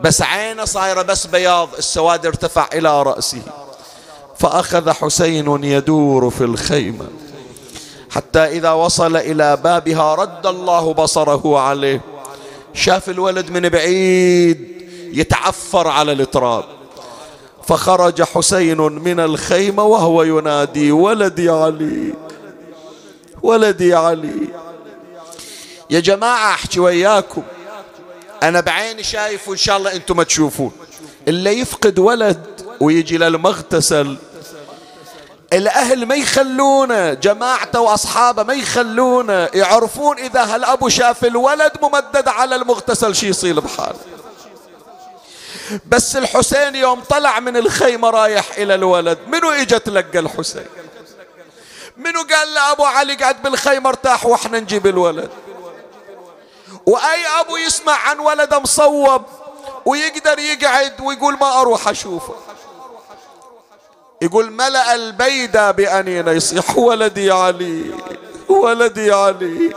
بس عينه صايرة بس بياض السواد ارتفع إلى رأسه. فأخذ حسين يدور في الخيمة. حتى إذا وصل إلى بابها رد الله بصره عليه. شاف الولد من بعيد يتعفر على التراب فخرج حسين من الخيمة وهو ينادي ولدي علي ولدي علي. يا جماعة أحكي وياكم. أنا بعيني شايف وان شاء الله أنتم ما تشوفون اللي يفقد ولد ويجي للمغتسل. الأهل ما يخلونه جماعته وأصحابه ما يخلونه يعرفون إذا هالابو شاف الولد ممدد على المغتسل شي يصير بحاله. بس الحسين يوم طلع من الخيمة رايح إلى الولد منو إجا تلقى الحسين؟ منو قال لأبو علي قعد بالخيمة ارتاح وإحنا نجيب الولد؟ وأي أبو يسمع عن ولده مصوب ويقدر يقعد ويقول ما أروح أشوفه. يقول ملأ البيدة بأنين يصيح ولدي علي ولدي علي.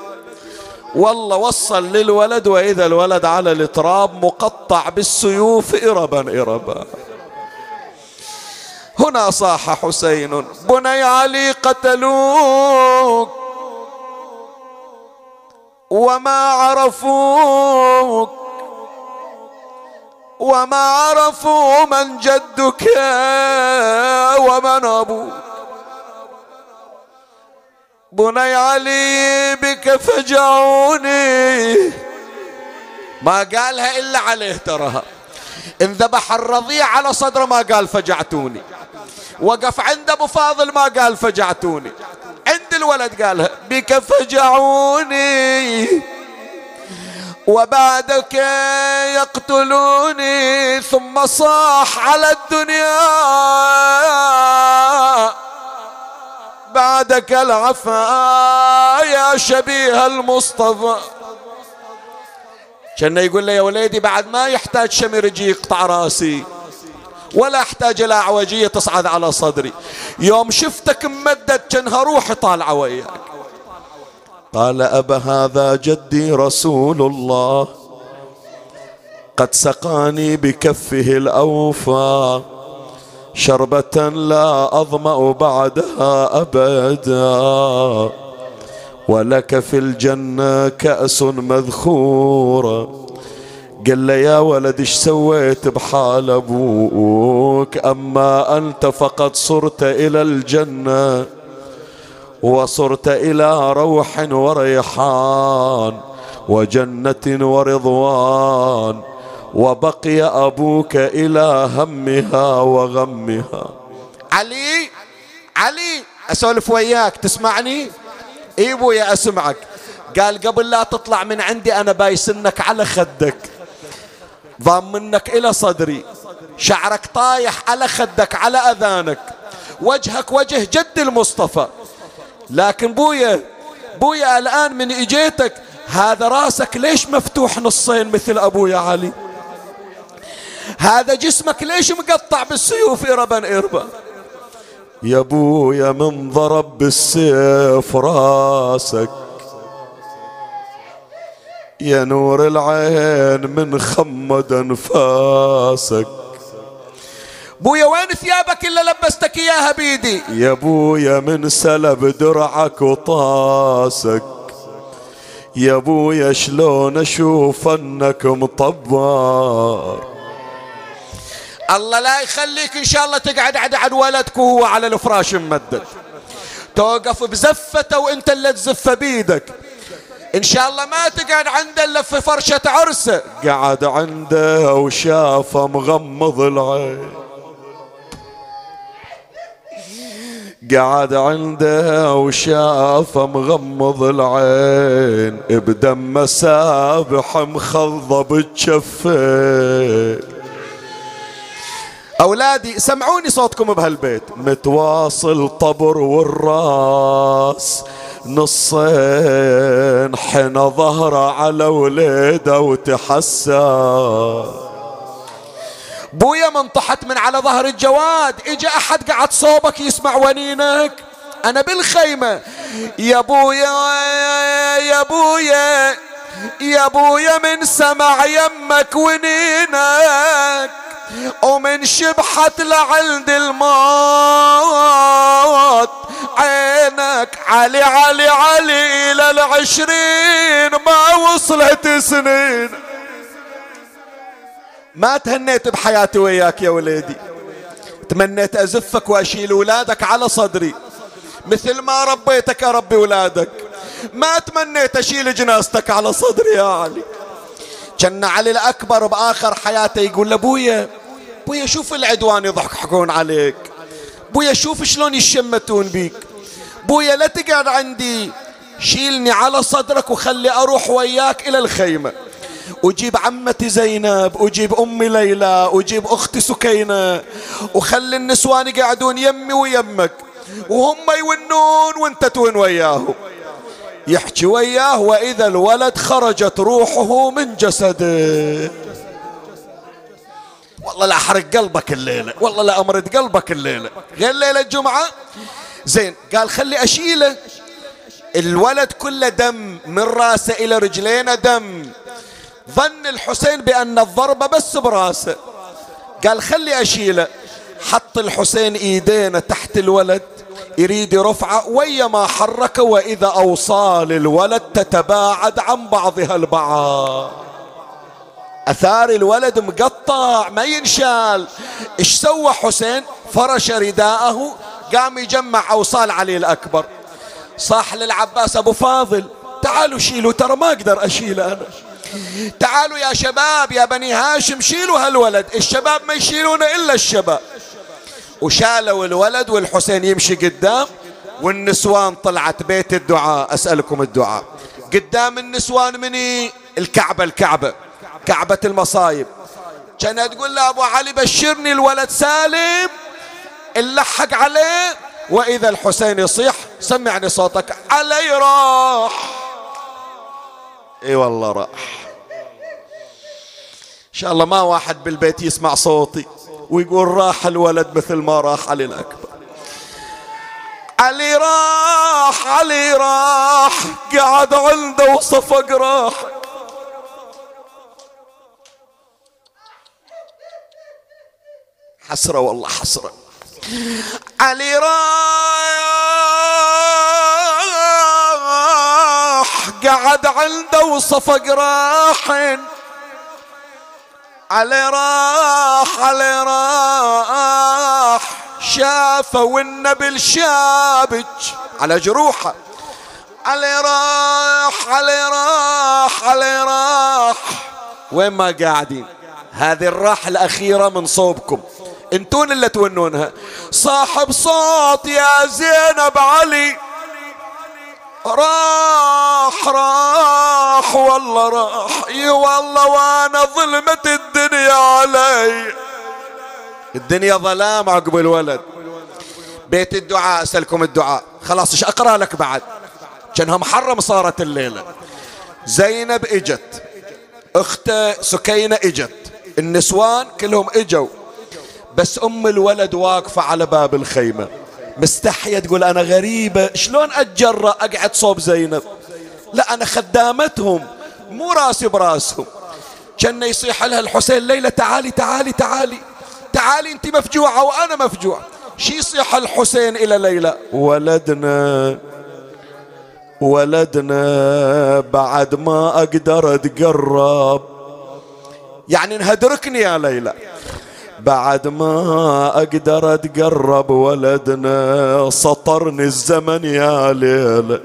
والله وصل للولد وإذا الولد على التراب مقطع بالسيوف إربا إربا. هنا صاح حسين. بني علي قتلوك. وما عرفوك وما عرفوا من جدك ومن أبوك. بني علي بك فجعوني. ما قالها إلا عليه تراها انذبح الرضيع على صدره ما قال فجعتوني. وقف عند أبو فاضل ما قال فجعتوني. الولد قالها بك فجعوني. وبعدك يقتلوني. ثم صاح على الدنيا. بعدك العفا يا شبيه المصطفى. كان يقول له يا وليدي بعد ما يحتاج شمر يجي يقطع راسي. ولا احتاج إلى اعوجيه تصعد على صدري. يوم شفتك ممدد كأنها روحي طالعه وياك قال أبا هذا جدي رسول الله. قد سقاني بكفه الأوفى. شربة لا أظمأ بعدها أبدا. ولك في الجنة كأس مذخورة. قال له يا ولد إيش سويت بحال أبوك؟ أما أنت فقد صرت إلى الجنة وصرت إلى روح وريحان وجنة ورضوان وبقي أبوك إلى همها وغمها. علي علي أسولف وياك تسمعني؟ إي ابويا أسمعك. قال قبل لا تطلع من عندي أنا بايسنك على خدك. ضامنك إلى صدري. شعرك طايح على خدك على أذانك. وجهك وجه جد المصطفى. لكن بويا بويا الآن من اجيتك هذا راسك ليش مفتوح نصين مثل ابويا علي؟ هذا جسمك ليش مقطع بالسيوف إربا إربا؟ يا ابويا من ضرب بالسيف راسك. يا نور العين من خمد انفاسك بويا وين ثيابك الا لبستك إياها بيدي؟ يا بويا من سلب درعك وطاسك. يا بويا شلون أشوف أنك مطبر الله لا يخليك إن شاء الله تقعد عد عد ولدك وهو على الفراش ممدد. توقف بزفته وأنت اللي تزفه بيدك. إن شاء الله ما تقعد عنده إلا في فرشة عرسه قعد عنده وشافه مغمض العين. قعد عنده وشافه مغمض العين. بدم مسابح مخضب بجفين أولادي سمعوني صوتكم بهالبيت. متواصل طبر والراس. نصين حين ظهره على وليده وتحسى بويا من طحت من على ظهر الجواد اجى أحد قعد صوبك يسمع ونينك. أنا بالخيمة يا بويا يا بويا. يا بويا من سمع يمك ونينك ومن شبحت لعند الموت عينك علي علي علي إلى العشرين ما وصلت سنين. ما تهنيت بحياتي وياك يا وليدي. تمنيت أزفك وأشيل أولادك على صدري. مثل ما ربيتك أربي أولادك ما تمنيت أشيل جنازتك على صدري يا علي. كان علي الأكبر بآخر حياته يقول لأبويا بويا شوف العدوان يضحكون عليك. بويا شوف شلون يشمتون بيك. بويا لا تقعد عندي. شيلني على صدرك وخلي أروح وياك إلى الخيمة. وجيب عمتي زينب وجيب أمي ليلى وجيب أختي سكينة. وخلي النسوان يقعدون يمي ويمك. وهم يونون وانت تون وياهم. يحكي وياه وإذا الولد خرجت روحه من جسده. والله لا أحرق قلبك الليلة والله لا أمرد قلبك الليلة. غير ليلة الجمعة؟ زين قال خلي أشيله. الولد كله دم من راسه إلى رجلينه دم. ظن الحسين بأن الضربة بس براسه. قال خلي أشيله. حط الحسين إيدينه تحت الولد. يريد يرفعه ويا ما حركه وإذا أوصال الولد تتباعد عن بعضها البعض. أثار الولد مقطع ما ينشال. إيش سوى حسين؟ فرش رداءه قام يجمع أوصال علي الأكبر. صاح للعباس أبو فاضل تعالوا شيلوا ترى ما أقدر أشيله أنا. تعالوا يا شباب يا بني هاشم شيلوا هالولد الشباب ما يشيلونه إلا الشباب. وشالوا الولد والحسين يمشي قدام والنسوان طلعت بيت الدعاء. أسألكم الدعاء. قدام النسوان مني الكعبة الكعبة كعبة المصايب. كانت تقول له أبو علي بشرني الولد سالم اللحق عليه وإذا الحسين يصيح سمعني صوتك علي راح. إي والله راح. إن شاء الله ما واحد بالبيت يسمع صوتي. ويقول راح الولد مثل ما راح علي الأكبر. علي راح علي راح قعد عنده وصفق راح حسرة والله حسرة. علي راح قعد عنده وصفق راحن علي راح علي راح. شافه والنبل شابج على جروحه. علي راح علي راح علي راح. وين ما قاعدين. هذه الراحة الأخيرة من صوبكم. انتون اللي تونونها. صاحب صوت يا زينب علي. راح راح والله راح. إي والله وأنا ظلمت الدنيا علي. الدنيا ظلام عقب الولد. بيت الدعاء أسألكم الدعاء. خلاص إيش أقرأ لك بعد؟ كأنها محرم صارت الليلة. زينب إجت. اخته سكينة إجت. النسوان كلهم إجوا. بس أم الولد واقفة على باب الخيمة. مستحية تقول أنا غريبة. شلون أتجرأ أقعد صوب زينب؟ لا أنا خدامتهم مو راسي براسهم. كان يصيح لها الحسين ليلى تعالي تعالي تعالي. تعالي أنت مفجوعة وأنا مفجوع شي يصيح الحسين إلى ليلى؟ ولدنا ولدنا بعد ما أقدر أتقرب. يعني انهدركني يا ليلى. بعد ما أقدر أتقرب ولدنا سطرني الزمن يا ليل.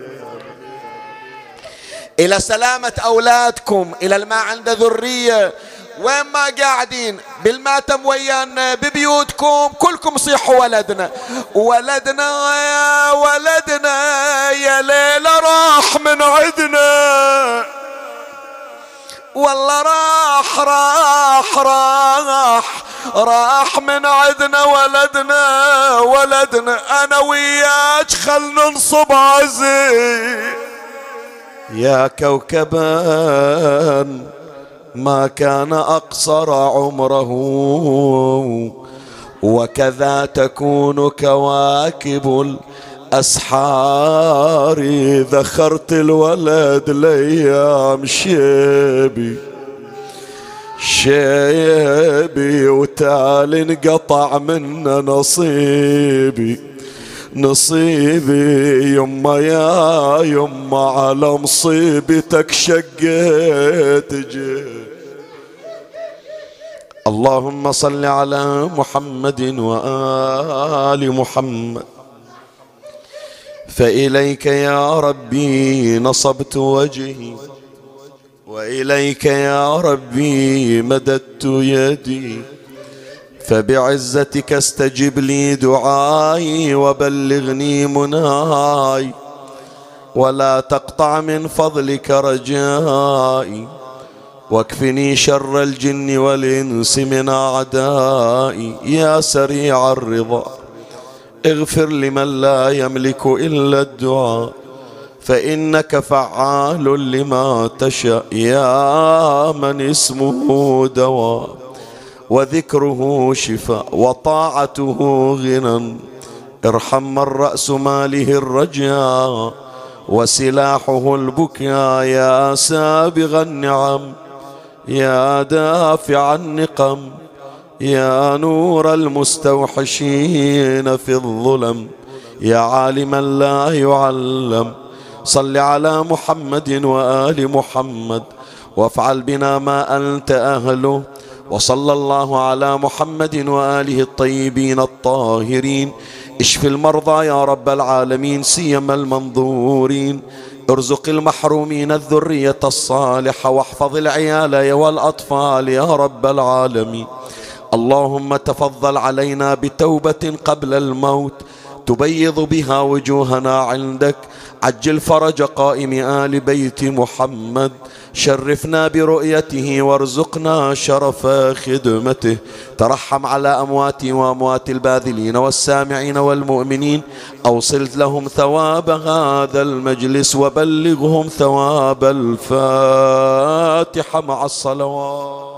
إلى سلامة أولادكم إلى الما عنده ذرية. وين ما قاعدين بالماتم ويانا ببيوتكم كلكم صيحوا ولدنا. ولدنا يا ولدنا يا ليلة راح من عدنا. والله راح راح راح راح من عدنا ولدنا ولدنا. أنا وياك خل ننصب عزي يا كوكبا ما كان أقصر عمره وكذا تكون كواكب الأسحار ذخرت الولد ليام شيبي. شيبي وتالي انقطع منا نصيبي. نصيبي يما يا يما على مصيبتك شقيت اللهم صل على محمد وآل محمد. فإليك يا ربي نصبت وجهي وإليك يا ربي مددت يدي. فبعزتك استجب لي دعائي وبلغني مناي ولا تقطع من فضلك رجائي. واكفني شر الجن والإنس من أعدائي يا سريع الرضا. اغفر لمن لا يملك إلا الدعاء فإنك فعال لما تشاء يا من اسمه دواء وذكره شفاء وطاعته غنى ارحم من رأس ماله الرجاء وسلاحه البكاء يا سابغ النعم يا دافع النقم. يا نور المستوحشين في الظلم يا عالما لا يعلم. صل على محمد وآل محمد وافعل بنا ما أنت أهله وصلى الله على محمد وآله الطيبين الطاهرين. اشف المرضى يا رب العالمين سيما المنظورين. ارزق المحرومين الذرية الصالحة واحفظ العيال والأطفال يا رب العالمين. اللهم تفضل علينا بتوبة قبل الموت. تبيض بها وجوهنا عندك. عجل فرج قائم آل بيت محمد. شرفنا برؤيته وارزقنا شرف خدمته. ترحم على أمواتي وأموات الباذلين والسامعين والمؤمنين. أوصل لهم ثواب هذا المجلس وبلغهم ثواب الفاتحة مع الصلوات.